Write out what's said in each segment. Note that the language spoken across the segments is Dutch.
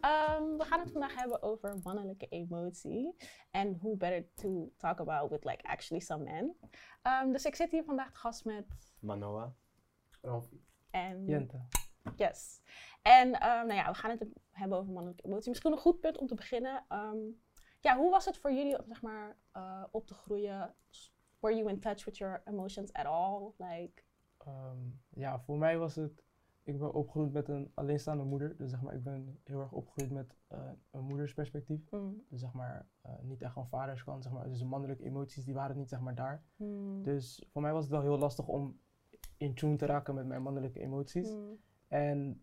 ehm, we gaan het vandaag hebben over mannelijke emotie. En hoe better to talk about with like actually some men. Ehm, dus ik zit hier vandaag te gast met Manoa. Ralfie. en Jente. yes. En ehm, nou ja, we gaan het hebben over mannelijke emotie. Misschien een goed punt om te beginnen. Ehm, ja, hoe was het voor jullie om zeg maar eh, op te groeien? Were you in touch with your emotions at all? Like, Ehm, ja, voor mij was het. Ik ben opgegroeid met een alleenstaande moeder. Dus zeg maar, ik ben heel erg opgegroeid met eh, een moedersperspectief. mm, Dus zeg maar, eh, niet echt van vaderskant. Zeg maar, dus de mannelijke emoties, die waren niet zeg maar daar. mm, Dus voor mij was het wel heel lastig om in tune te raken met mijn mannelijke emoties. mm, En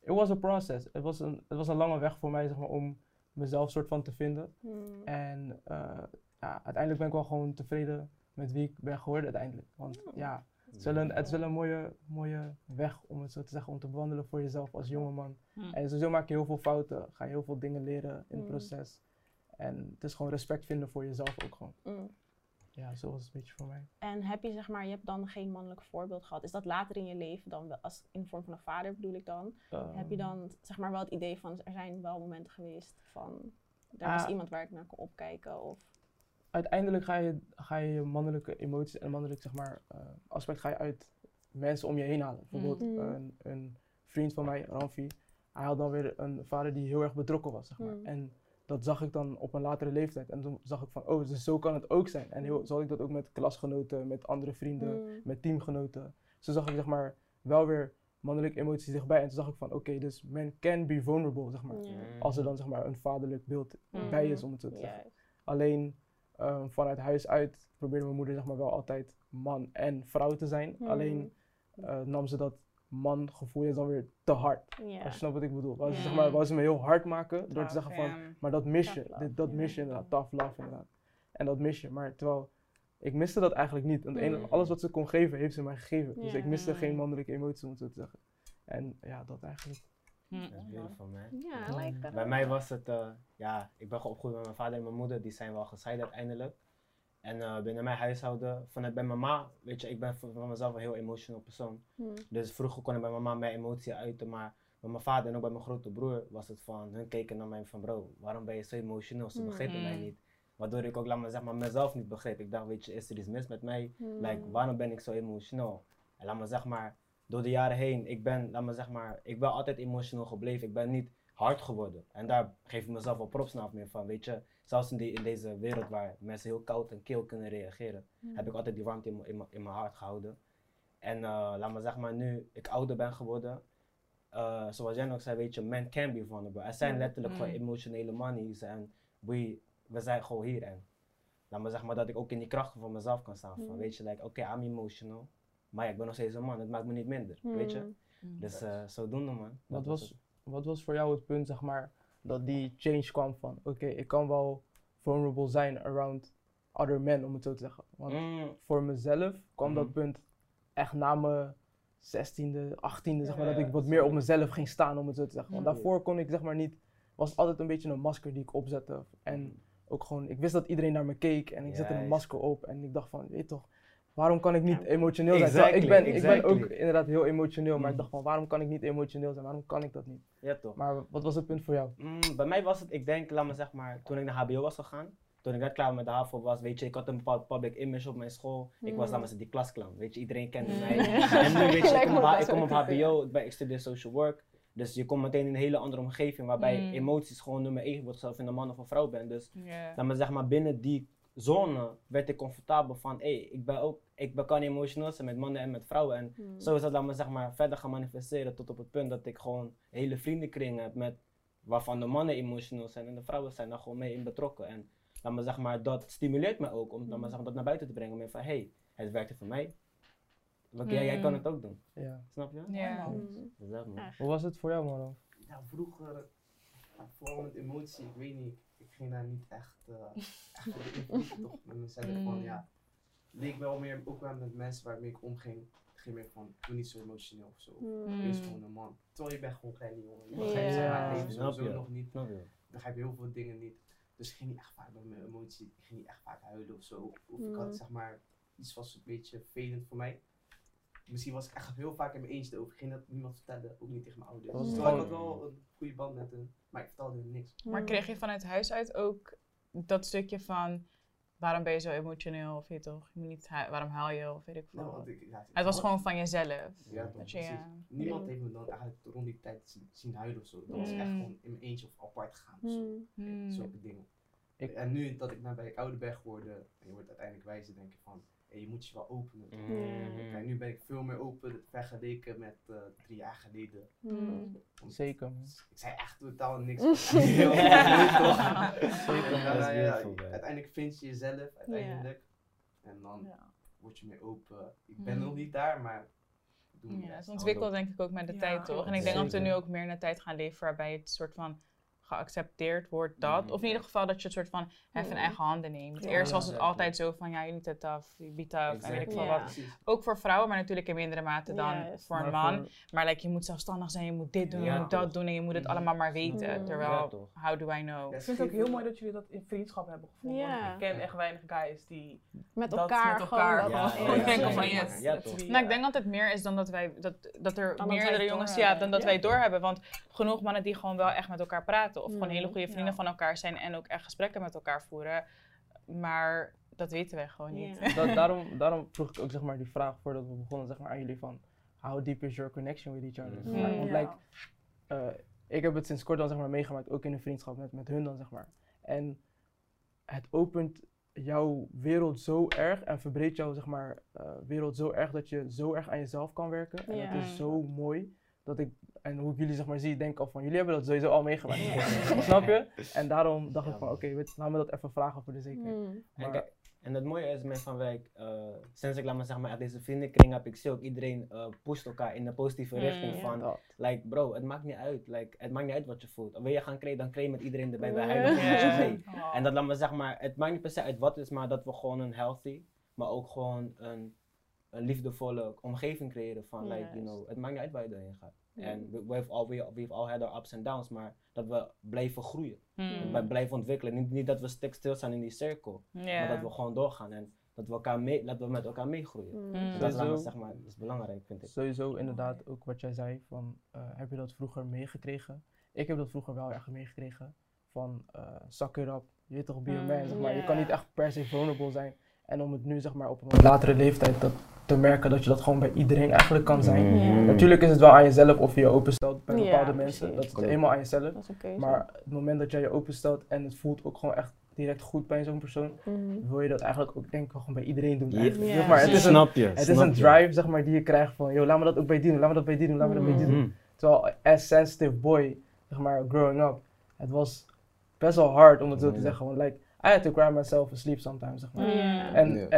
it was a process. Het was een, het was een lange weg voor mij zeg maar, om mezelf soort van te vinden. mm. En eh, ja, uiteindelijk ben ik wel gewoon tevreden met wie ik ben geworden uiteindelijk. Want Oh. ja, het is wel een, het is wel een mooie, mooie weg om het zo te zeggen, om te bewandelen voor jezelf als jongeman. Mm. En sowieso maak je heel veel fouten, ga je heel veel dingen leren in het Mm. proces. En het is gewoon respect vinden voor jezelf ook gewoon. mm. Ja, zo was het een beetje voor mij. En heb je zeg maar, je hebt dan geen mannelijk voorbeeld gehad. Is dat later in je leven dan wel, als in de vorm van een vader bedoel ik dan? Heb je Ehm, dan zeg maar wel het idee van, er zijn wel momenten geweest van, er was Ah. iemand waar ik naar kon opkijken of... uiteindelijk ga je, ga je mannelijke emoties en mannelijk zeg maar, eh, aspect ga je uit mensen om je heen halen. Bijvoorbeeld Mm. een, een vriend van mij, Ramfi, hij had dan weer een vader die heel erg betrokken was. Zeg maar. Mm. En dat zag ik dan op een latere leeftijd. En toen zag ik van, oh, dus zo kan het ook zijn. En heel, zo had ik dat ook met klasgenoten, met andere vrienden, Mm. met teamgenoten. Zo zag ik zeg maar wel weer mannelijke emoties dichtbij. En toen zag ik van, oké, dus men can be vulnerable, zeg maar. Als er dan zeg maar een vaderlijk beeld bij is, om het zo te zeggen. Alleen ehm, vanuit huis uit probeerde mijn moeder zeg maar, wel altijd man en vrouw te zijn. Hmm. Alleen eh, nam ze dat man gevoel dan weer te hard. Ja. Als je snapt wat ik bedoel. Wou ze, zeg maar, wou ze me heel hard maken door te zeggen van, maar dat mis je. Tough love, Dit, dat mis je inderdaad. Tough love inderdaad. En dat mis je. Maar terwijl, ik miste dat eigenlijk niet. Want Hmm. alles wat ze kon geven, heeft ze mij gegeven. Dus ik miste geen mannelijke emotie, om het zo te zeggen. En ja, dat eigenlijk. Dat is beautiful, man. Ja, I like that. Bij mij was het, eh, ja, ik ben opgegroeid met mijn vader en mijn moeder, die zijn wel gescheiden uiteindelijk. En eh, binnen mijn huishouden, vanuit bij mama, weet je, ik ben van mezelf een heel emotional persoon. Mm. Dus vroeger kon ik bij mama mijn emotie uiten, maar bij mijn vader en ook bij mijn grote broer was het van, hun keken naar mij van bro, waarom ben je zo emotional? Ze Mm. begrepen mij niet. Waardoor ik ook, laat maar zeg maar, mezelf niet begreep. Ik dacht, weet je, is er iets mis met mij? Mm. Like, waarom ben ik zo emotional? En laat me zeg maar, door de jaren heen, ik ben, laat me zeg maar, ik ben altijd emotional gebleven. Ik ben niet hard geworden. En daar geef ik mezelf wel props naar meer van, weet je. Zelfs in, die, in deze wereld waar mensen heel koud en kil kunnen reageren, Mm. heb ik altijd die warmte in, mijn- in, mijn- in mijn hart gehouden. En uh, laat me zeg maar, nu ik ouder ben geworden, uh, zoals jij ook zei, weet je, men can be vulnerable. Er zijn Mm. letterlijk gewoon Mm. emotionele manies en we, we zijn gewoon hier. En laat me zeg maar dat ik ook in die kracht van mezelf kan staan. Van, Mm. weet je, like, oké, I'm emotional, maar ja, ik ben nog steeds een man, het maakt me niet minder, weet je. Mm. Dus uh, zodoende man. Wat Dat was, wat was voor jou het punt, zeg maar, dat die change kwam van, oké, ik kan wel vulnerable zijn around other men, om het zo te zeggen. Want Mm, voor mezelf kwam dat punt echt na mijn 16e, 18e, zeg maar, dat Ja, ik wat meer op mezelf ging staan, om het zo te zeggen. Want daarvoor kon ik, zeg maar, niet, was altijd een beetje een masker die ik opzette. En ook gewoon, ik wist dat iedereen naar me keek en ik zette een masker op en ik dacht van, weet je toch, waarom kan ik niet emotioneel zijn? Exactly, ik, ben, ik ben ook inderdaad heel emotioneel, maar ik Mhm. dacht van, waarom kan ik niet emotioneel zijn? Waarom kan ik dat niet? ja toch. Maar wat was het punt voor jou? Mm, bij mij was het, ik denk, laat me zeg maar, toen ik naar HBO was gegaan, toen ik net klaar met de HAVO was, weet je, ik had een bepaald public image op mijn school. Ik was, Mm. me zeggen, die klasclown, weet je, iedereen kende Mm. mij. En nu, weet je, ik kom op, ik kom op HBO, ik, ben, ik studeer social work. Dus je komt meteen in een hele andere omgeving waarbij Mm. emoties gewoon nummer één wordt, zelfs in een man of een vrouw bent. Dus laat me zeg maar, binnen die zone werd ik comfortabel van, hé, ik ben ook, ik ben, kan emotional zijn met mannen en met vrouwen. En Mm. zo is dat, me zeg maar, verder gaan manifesteren tot op het punt dat ik gewoon hele vriendenkring heb met, waarvan de mannen emotional zijn en de vrouwen zijn daar gewoon mee in betrokken. En laat me zeg maar, dat stimuleert me ook om laat me zeggen, dat naar buiten te brengen. Met van, hé, hey, het werkte voor mij. Wat, jij, jij kan Mm. het ook doen, Ja. snap je? Ja. Dat, man. Hoe was het voor jou, Marlon? Ja, vroeger, vooral met emotie, ik weet niet, ik ging daar niet echt, uh, echt in toch met mezelf van, ja, leek wel meer, ook wel met mensen waarmee ik omging, ging meer van, doe niet zo emotioneel of zo. Mm. Wees gewoon een man. Terwijl je bent gewoon een kleine jongen. Je begrijpt het Ja. leven sowieso je. nog niet. Begrijp heel veel dingen niet. Dus ik ging niet echt vaak met mijn emotie, ik ging niet echt vaak huilen of zo. Of ik had zeg maar, iets was een beetje vervelend voor mij. misschien was ik echt heel vaak in mijn eentje erover. Ik ging dat niemand vertellen, ook niet tegen mijn ouders. Dat was Dus gewoon- ik had wel een goede band met hen, maar ik vertelde hen niks. Maar Mm. kreeg je vanuit huis uit ook dat stukje van waarom ben je zo emotioneel? Of je toch, je moet niet waarom huil je? Of weet ik veel. Nou, want ik, ja, het was gewoon van jezelf. Ja, toch, je, precies. ja. Niemand heeft me dan eigenlijk rond die tijd zien, zien huilen of zo. Dat was echt Mm. gewoon in mijn eentje of apart gegaan of zo. Mm. Zulke dingen. Ik- En nu dat ik nou bij ouder ben geworden en je wordt uiteindelijk wijzer, denk je van, hé, je moet je wel openen. Kijk, nu ben ik veel meer open vergeleken met eh, drie jaar geleden. Mm. Zeker. man. Ik zei echt totaal niks. Zeker. Uiteindelijk vind je jezelf, uiteindelijk. En dan word je meer open. Ik ben Mm. nog niet daar, maar ik doe mijn Ja, het ontwikkelt denk ik ook met de Ja, tijd, toch? En ik denk zeker. dat we nu ook meer een tijd gaan leven waarbij het soort van geaccepteerd wordt dat. Mm. Of in ieder geval dat je het soort van even in Mm. eigen handen neemt. Ja. Eerst was het exactly. altijd zo van, ja, je niet te tough, je be tough en weet ik veel Ja. wat. Ook voor vrouwen, maar natuurlijk in mindere mate dan voor een Maar man. voor- Maar like, je moet zelfstandig zijn, je moet dit doen, Ja, je moet toch. dat doen en je moet het Mhm. allemaal maar weten. Terwijl, how do I know? Ja, Ik vind het ook heel mooi dat jullie dat in vriendschap hebben gevonden. Ik ken echt weinig guys die Met dat elkaar met elkaar gewoon. Denken ja, van yes. Nou, ik denk dat het meer is dan dat wij, dat, dat er meerdere jongens, ja, dan dat wij doorhebben. Want genoeg mannen die gewoon wel echt met elkaar praten. Of gewoon hele goede vrienden ja. van elkaar zijn en ook echt gesprekken met elkaar voeren. Maar dat weten wij gewoon niet. Dat, daarom, daarom vroeg ik ook zeg maar, die vraag voordat we begonnen zeg maar, aan jullie van how deep is your connection with each other? Mm, Want ja. like, eh, ik heb het sinds kort dan zeg maar, meegemaakt, ook in een vriendschap met, met hun dan zeg maar. En het opent jouw wereld zo erg en verbreedt jouw zeg maar, eh, wereld zo erg dat je zo erg aan jezelf kan werken. En Ja. het is zo mooi dat ik, en hoe ik jullie zeg maar zie, denk al van jullie hebben dat sowieso al meegemaakt. Snap je? En daarom dacht Ja, ik van oké, weet- laat me dat even vragen voor de zekerheid. Mm. En, Maar- kijk, en het mooie is met Van Wijk, eh, sinds ik laat maar zeg maar uit deze vriendenkring heb ik zie ook iedereen eh pusht elkaar in de positieve Mm, richting van, Dat. like bro, het maakt niet uit, like, het maakt niet uit wat je voelt. Wil je gaan kleden, dan kleed met iedereen erbij, huilen mee. oh. En dat laat maar zeg maar, het maakt niet per se uit wat het is, maar dat we gewoon een healthy, maar ook gewoon een, een liefdevolle omgeving creëren van, like, you know, het maakt niet uit waar je doorheen gaat. En we, we've all, we, we've all had our ups and downs, maar dat we blijven groeien. Hmm. We blijven ontwikkelen. Niet, niet dat we stik stil staan in die cirkel, maar dat we gewoon doorgaan en dat we, elkaar mee, dat we met elkaar meegroeien. Mm. Mm. Dat, is Sowieso. zeg maar, dat is belangrijk, vind ik. Sowieso inderdaad ook wat jij zei van eh, heb je dat vroeger meegekregen? Ik heb dat vroeger wel erg meegekregen van eh suck it up, je weet toch be a Mm, man, zeg maar. Je kan niet echt per se vulnerable zijn en om het nu zeg maar op een latere leeftijd dat, te merken dat je dat gewoon bij iedereen eigenlijk kan zijn. Ja. Natuurlijk is het wel aan jezelf of je je openstelt bij Ja, bepaalde precies. mensen, dat is helemaal aan jezelf. Maar het moment dat jij je openstelt en het voelt ook gewoon echt direct goed bij zo'n persoon, Mm. wil je dat eigenlijk ook denk ik gewoon bij iedereen doen. Zeg maar, het is een, snap je. het is een drive zeg maar, die je krijgt van, joh, laat me dat ook bij die doen, laat me dat bij die doen, laat me dat bij die doen. Mhm. Terwijl as sensitive boy, zeg maar, growing up, het was best wel hard om het zo te zeggen. Want like, I had to cry myself asleep sometimes, zeg maar. Ja. En.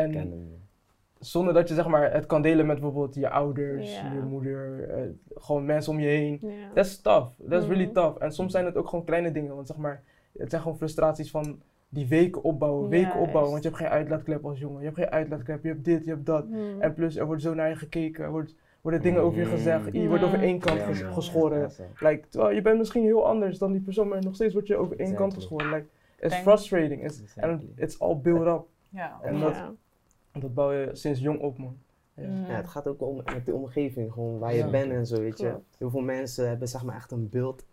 Zonder dat je zeg maar, het kan delen met bijvoorbeeld je ouders, je moeder, eh, gewoon mensen om je heen. Ja. That's tough. That's really tough. En soms zijn het ook gewoon kleine dingen. Want zeg maar, het zijn gewoon frustraties van die weken opbouwen, weken Juist. opbouwen. Want je hebt geen uitlaatklep als jongen. Je hebt geen uitlaatklep, je hebt dit, je hebt dat. Mm. En plus, er wordt zo naar je gekeken, er wordt, worden dingen over je gezegd. Je wordt over één kant Ja, ges- man. geschoren. Like, terwijl je bent misschien heel anders dan die persoon, maar nog steeds word je over één kant geschoren. Like, it's frustrating. It's, Exactly. and it's all built up. Ja. En Ja. dat, dat bouw je sinds jong op, man. Ja. Mm. Ja, het gaat ook om met de omgeving, gewoon waar je Ja. bent en zo, weet je. Klopt. Heel veel mensen hebben zeg maar echt een beeld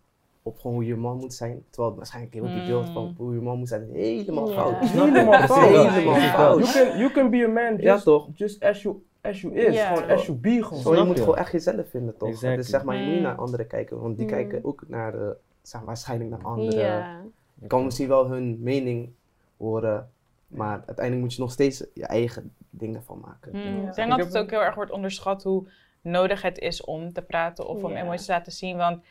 op gewoon hoe je man moet zijn. Terwijl waarschijnlijk heel die beeld van Mm. hoe je man moet zijn helemaal Ja. fout. Helemaal fout. helemaal Ja. fout. You can, you can be a man Ja, just, toch? just as, you, as you is. Ja. Gewoon as you be, gewoon. Zo, je moet je? gewoon echt jezelf vinden, toch? Exactly. Dus zeg maar, je moet niet Mm. naar anderen kijken, want die Mm. kijken ook naar de, zeg maar, waarschijnlijk naar anderen. Ja. Je kan misschien wel hun mening horen, maar uiteindelijk moet je nog steeds je eigen dingen van maken. Mm. Ja. Ik denk dat het ook heel erg wordt onderschat hoe nodig het is om te praten of om Ja. emoties te laten zien. Want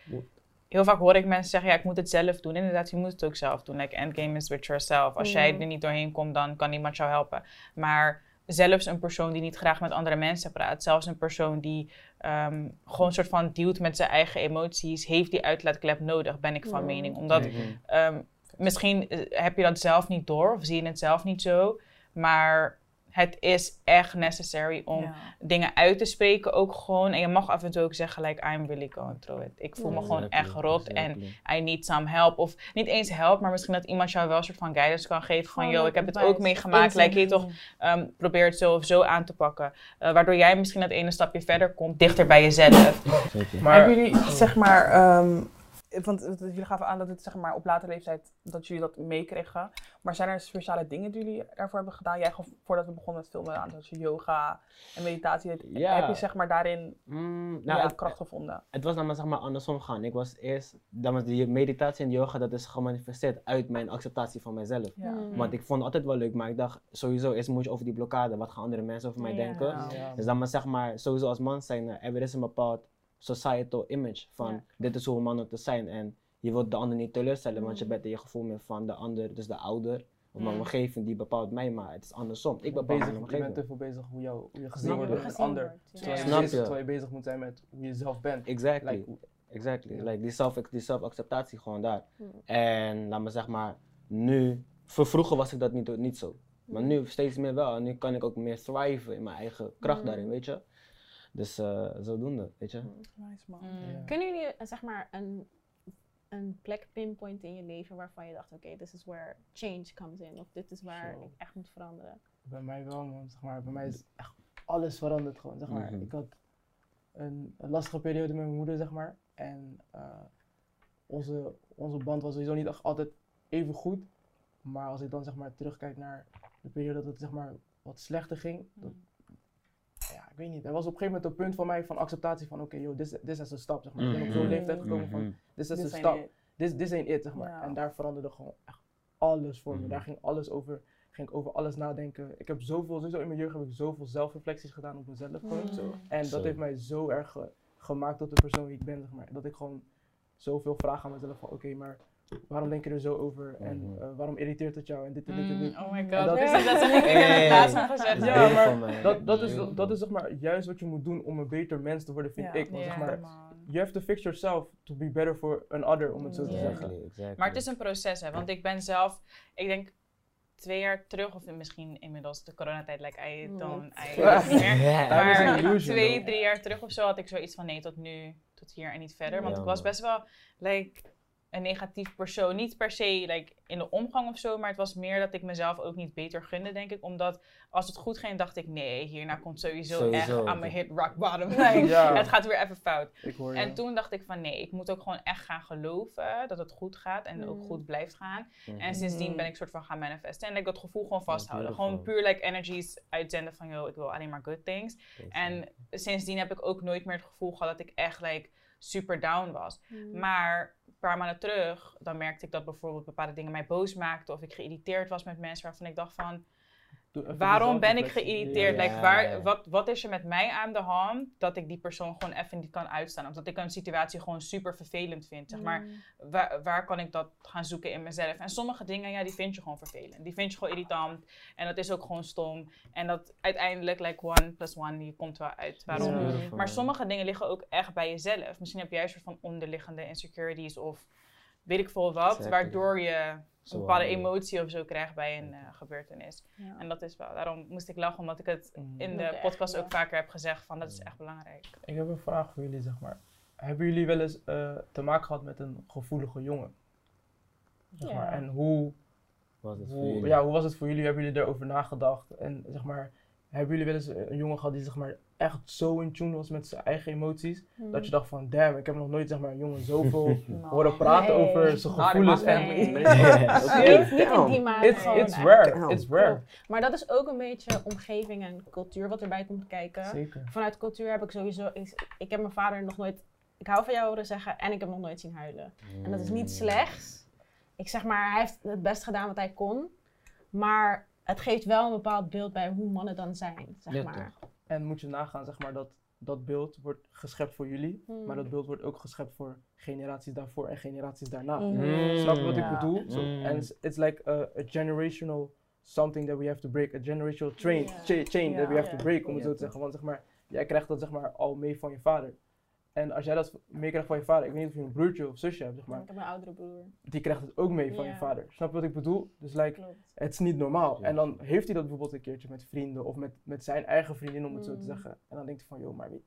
heel vaak hoor ik mensen zeggen, ja, ik moet het zelf doen. Inderdaad, je moet het ook zelf doen. Like, endgame is with yourself. Als jij Ja. er niet doorheen komt, dan kan niemand jou helpen. Maar zelfs een persoon die niet graag met andere mensen praat, zelfs een persoon die ehm, gewoon een soort van dealt met zijn eigen emoties, heeft die uitlaatklep nodig, ben ik van Ja. mening. Omdat. Ehm, misschien eh, heb je dat zelf niet door of zie je het zelf niet zo, maar het is echt necessary om Ja. dingen uit te spreken ook gewoon. En je mag af en toe ook zeggen, like, I'm really going through it. Ik voel me gewoon echt Exactly, rot en. I need some help. Of niet eens help, maar misschien dat iemand jou wel een soort van guidance kan geven. Van, ook ik heb het ook meegemaakt. Like, je toch, ehm, probeer het zo of zo aan te pakken. Eh, waardoor jij misschien dat ene stapje verder komt, dichter bij jezelf. Zeker. Maar Hebben jullie, zeg maar, ehm, want jullie gaven aan dat het zeg maar, op latere leeftijd dat jullie dat meekregen. Maar zijn er speciale dingen die jullie daarvoor hebben gedaan? Jij gaf voordat we begonnen met filmen aan dat je yoga en meditatie deed. Ja. Heb je zeg maar daarin Mm, ja, nou, het, kracht gevonden? het was dan maar, zeg maar andersom gaan. Ik was eerst, dan was die meditatie en yoga, dat is gemanifesteerd uit mijn acceptatie van mezelf. Ja. Mm. Want ik vond het altijd wel leuk, maar ik dacht sowieso eerst moet je over die blokkade, wat gaan andere mensen over mij Ja. denken. Dus dan maar zeg maar, sowieso als man zijn, eh, er is een bepaald societal image van Ja. dit is hoe een man hoort te zijn. En je wilt de ander niet teleurstellen, want je Mm. bent in je gevoel meer van de ander, dus de ouder. Of mijn Mm. omgeving die bepaalt mij, maar het is andersom. Ik bepaal bezig, mijn je bent te veel bezig hoe, jou, hoe je gezien wordt je, door een ander. wordt, ja. Terwijl, je Snap bezig, je? terwijl je bezig moet zijn met hoe je zelf bent. Exactly. Like, Exactly. Like die, zelf, die zelfacceptatie gewoon daar. Mm. En laat me zeg maar, nu, voor vroeger was ik dat niet, niet zo. Maar nu steeds meer wel. En nu kan ik ook meer thriven in mijn eigen kracht Mm. daarin, weet je. Dus eh, zodoende, weet je. Nice man. Mm. Kunnen jullie eh, zeg maar een, een plek pinpointen in je leven waarvan je dacht, oké, this is where change comes in. Of dit is waar ik echt moet veranderen. Bij mij wel, man. Zeg maar, bij mij is echt alles veranderd gewoon. Zeg maar. Mhm. Ik had een, een lastige periode met mijn moeder, zeg maar. En eh, onze, onze band was sowieso niet echt altijd even goed. Maar als ik dan zeg maar terugkijk naar de periode dat het zeg maar wat slechter ging. Dat, ik weet niet. Er was op een gegeven moment een punt van mij van acceptatie van oké, joh, dit is een stap, zeg maar. Ik ben op zo'n Mhm. leeftijd gekomen van, Mhm. dit is Dit een stap. This, this ain't it, zeg maar. Ja. En daar veranderde gewoon echt alles voor me. Mhm. Daar ging alles over, ging ik over alles nadenken. Ik heb zoveel, sowieso in mijn jeugd heb ik zoveel zelfreflecties gedaan op mezelf gewoon. Zo. En Zo. dat heeft mij zo erg ge- gemaakt tot de persoon die ik ben, zeg maar. Dat ik gewoon zoveel vraag aan mezelf van, oké, maar waarom denk je er zo over? En Mhm. eh, waarom irriteert het jou? En dit en dit en dit. Mm, oh my god, dat- dat, is, dat ik, ik heb het laatst nog gezegd. Dat is Ja, maar. Dat, dat, is, dat is zeg maar juist wat je moet doen om een beter mens te worden, vind Ja. ik. Want zeg maar, you have to fix yourself to be better for another, om het zo te zeggen. Exactly, exactly. Maar het is een proces, hè. Want ik ben zelf, ik denk twee jaar terug, of misschien inmiddels de coronatijd, like I don't, I niet meer. Is an Maar illusion, twee, drie jaar terug of zo had ik zoiets van nee, tot nu, tot hier en niet verder. Want ik was best wel, like, een negatief persoon. Niet per se like, in de omgang of zo, maar het was meer dat ik mezelf ook niet beter gunde, denk ik. Omdat als het goed ging, dacht ik, nee, hierna komt sowieso, Sowieso, echt aan mijn hit rock bottom. Like, Ja. Het gaat weer even fout. Ik hoor. En toen dacht ik van nee, ik moet ook gewoon echt gaan geloven dat het goed gaat en ook Mm. goed blijft gaan. Mhm. En sindsdien Mm. ben ik soort van gaan manifesten en like, dat gevoel gewoon vasthouden. gewoon puur like energies uitzenden van yo, ik wil alleen maar good things. En sindsdien heb ik ook nooit meer het gevoel gehad dat ik echt like super down was. Mm. Maar een paar maanden terug, dan merkte ik dat bijvoorbeeld bepaalde dingen mij boos maakten of ik geïrriteerd was met mensen waarvan ik dacht van waarom ben ik geïrriteerd? Like, waar, wat, wat is er met mij aan de hand dat ik die persoon gewoon even niet kan uitstaan? Of dat ik een situatie gewoon super vervelend vind. Zeg maar, Mm. waar, waar kan ik dat gaan zoeken in mezelf? En sommige dingen, ja, die vind je gewoon vervelend. Die vind je gewoon irritant. En dat is ook gewoon stom. En dat uiteindelijk, like one plus one, je komt wel uit waarom. Maar sommige dingen liggen ook echt bij jezelf. Misschien heb jij een soort van onderliggende insecurities of weet ik veel wat, Exactly. waardoor je een Zo bepaalde emotie of zo krijgt bij een eh, gebeurtenis. Ja. En dat is wel, daarom moest ik lachen, omdat ik het Mm. in Dat de echt, podcast ja. ook vaker heb gezegd van dat is echt belangrijk. Ik heb een vraag voor jullie, zeg maar. Hebben jullie wel eens eh, te maken gehad met een gevoelige jongen? Zeg Ja. maar. En hoe, Was het voor hoe, ja, hoe was het voor jullie? Hebben jullie erover nagedacht? En zeg maar, hebben jullie wel eens een jongen gehad die zeg maar echt zo in tune was met zijn eigen emoties? Mm. Dat je dacht van, damn, ik heb nog nooit zeg maar een jongen zoveel horen praten Nee. over zijn Nou, gevoelens. dat mag En Nee. Nee. Niet in die mate. it's, it's rare, it's rare. Maar dat is ook een beetje omgeving en cultuur wat erbij komt kijken. Zeker. Vanuit cultuur heb ik sowieso. Ik, ik heb mijn vader nog nooit. Ik hou van jou horen zeggen en ik heb hem nog nooit zien huilen. En dat is niet slecht. Ik zeg maar, hij heeft het best gedaan wat hij kon. Maar het geeft wel een bepaald beeld bij hoe mannen dan zijn. Zeg Ja, maar. En moet je nagaan, zeg maar, dat dat beeld wordt geschept voor jullie, Hmm. maar dat beeld wordt ook geschept voor generaties daarvoor en generaties daarna. Mm. Snap je wat Ja. ik bedoel? Zo, Mm. En it's, it's like a, a generational something that we have to break, a generational train, cha- chain that we have to break, om het zo te zeggen. Want zeg maar, jij krijgt dat zeg maar al mee van je vader. En als jij dat meekrijgt van je vader, ik weet niet of je een broertje of zusje hebt, zeg maar, Ik heb een oudere broer. die krijgt het ook mee van je vader. Snap je wat ik bedoel? Dus like, Klopt. het is niet normaal. Ja. En dan heeft hij dat bijvoorbeeld een keertje met vrienden of met, met zijn eigen vriendin, om het zo te Mm. zeggen. En dan denkt hij van, joh, maar weet,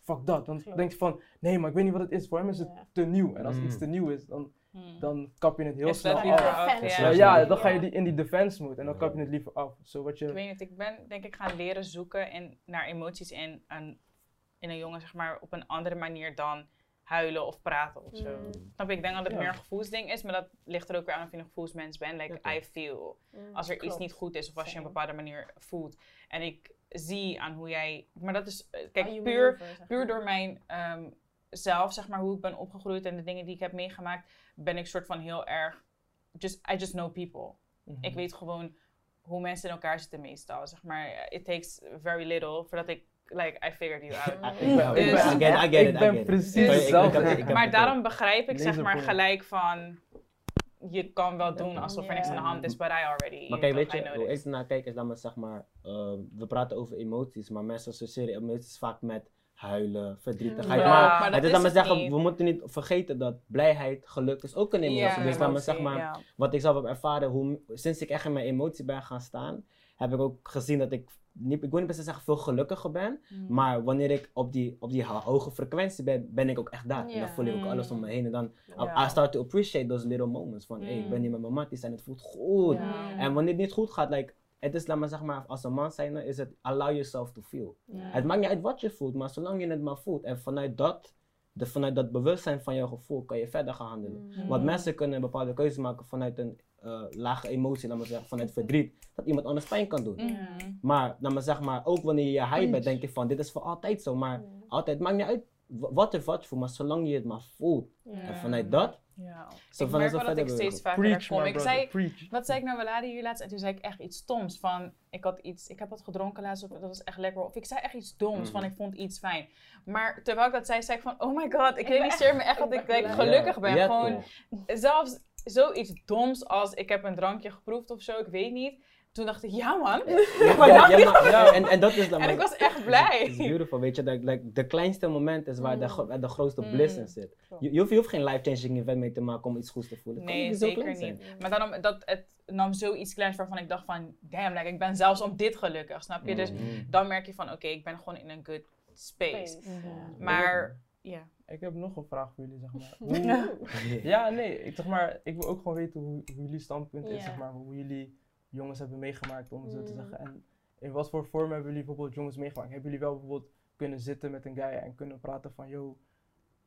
fuck dat. Dan Klopt. denkt hij van, nee, maar ik weet niet wat het is. Voor hem is het Ja. te nieuw. En als Mm. iets te nieuw is, dan, Hmm. dan kap je het heel Is snel af. Ja. Ja, Ja. dan ga je die, in die defense mode en dan kap je het liever af. Zo wat Ik je... weet niet, ik ben denk ik gaan leren zoeken in, naar emoties in een, in een jongen, zeg maar, op een andere manier dan huilen of praten of zo. Mm. Snap je? Ik denk dat het Ja. meer een gevoelsding is, maar dat ligt er ook weer aan of je een gevoelsmens bent. Like, Ja. I feel. Mm, Als er iets niet goed is of als je een bepaalde manier voelt. En ik zie aan hoe jij, maar dat is, eh, kijk, puur, zeg puur door mijn ehm, zelf, zeg maar, hoe ik ben opgegroeid en de dingen die ik heb meegemaakt, ben ik soort van heel erg, just, I just know people. Mhm. Ik weet gewoon hoe mensen in elkaar zitten meestal. Zeg maar, it takes very little voordat ik, like, I figured you out. I- ik ben- ik Dus- ben- I get it, I get it, Ik I ben get it. precies ik ik maar daarom begrijp ik zeg maar gelijk van, je kan wel doen alsof er niks aan de hand is, but I already Maar kijk, weet je, hoe ik ernaar kijk is dat men zeg maar, eh, we praten over emoties, maar mensen associëren emoties vaak met huilen, verdrietigheid. Ja, maar, maar dat het is dat we zeggen, niet. we moeten niet vergeten dat blijheid, geluk is ook een emotie. Ja, dus laat me zeg maar, ja. wat ik zelf heb ervaren, hoe, sinds ik echt in mijn emotie ben gaan staan, heb ik ook gezien dat ik, niet, ik wil niet per se zeggen veel gelukkiger ben, Mm. maar wanneer ik op die, op die hoge frequentie ben, ben ik ook echt daar. En dan voel ik ook Mm. alles om me heen en dan, I- start to appreciate those little moments van, hey, ik ben Mm. hier met mijn matties en het voelt goed. En wanneer het niet goed gaat, like, het is, laat maar zeg maar, als een man zijn, is het allow yourself to feel. Het maakt niet uit wat je voelt, maar zolang je het maar voelt. En vanuit dat, de, vanuit dat bewustzijn van jouw gevoel, kan je verder gaan handelen. Mm. Want mensen kunnen een bepaalde keuze maken vanuit een eh, lage emotie, laat maar zeggen, vanuit verdriet, dat iemand anders pijn kan doen. Mm. Maar, laat maar zeg maar, ook wanneer je high bent, denk je van, dit is voor altijd zo. Maar altijd, maakt niet uit wa- wat er wat je voelt, maar zolang je het maar voelt. En vanuit dat, Ja. zo Ik van merk wel dat ik steeds vaker Preach, kom. Ik brother, zei, preach. wat zei ik nou Welade hier laatst? En toen zei ik echt iets stoms. Van, ik had iets, ik heb wat gedronken laatst, of dat was echt lekker. Of ik zei echt iets doms, van Mhm. ik vond iets fijn. Maar terwijl ik dat zei, zei ik van, oh my god, ik realiseer me echt dat ik gelukkig Ja, ben. ja, Gewoon, zelfs zoiets doms als ik heb een drankje geproefd of zo, ik weet niet. Toen dacht ik, ja man. Ja, ja, ja, maar- ja, en, en dat is dan En maar- ik was echt blij. Het is beautiful, weet je. Dat, like, de kleinste moment is waar de, Mm. de grootste Mm. bliss in zit. Je, je, hoeft, je hoeft geen life-changing event mee te maken om iets goeds te voelen. Het Nee, zeker klein zijn. niet. Maar daarom, dat, het nam zoiets kleins waarvan ik dacht van, damn, like, ik ben zelfs om dit gelukkig, snap je? Dus Mhm. dan merk je van, oké, ik ben gewoon in een good space. Maar, ja. Ik heb nog een vraag voor jullie, zeg maar. Hoe- ja, nee, ik, zeg maar, ik wil ook gewoon weten hoe, hoe jullie standpunt is, zeg maar. Hoe jullie jongens hebben meegemaakt, om het zo te Mm. zeggen. En in wat voor vorm hebben jullie bijvoorbeeld jongens meegemaakt? Hebben jullie wel bijvoorbeeld kunnen zitten met een guy en kunnen praten van, yo,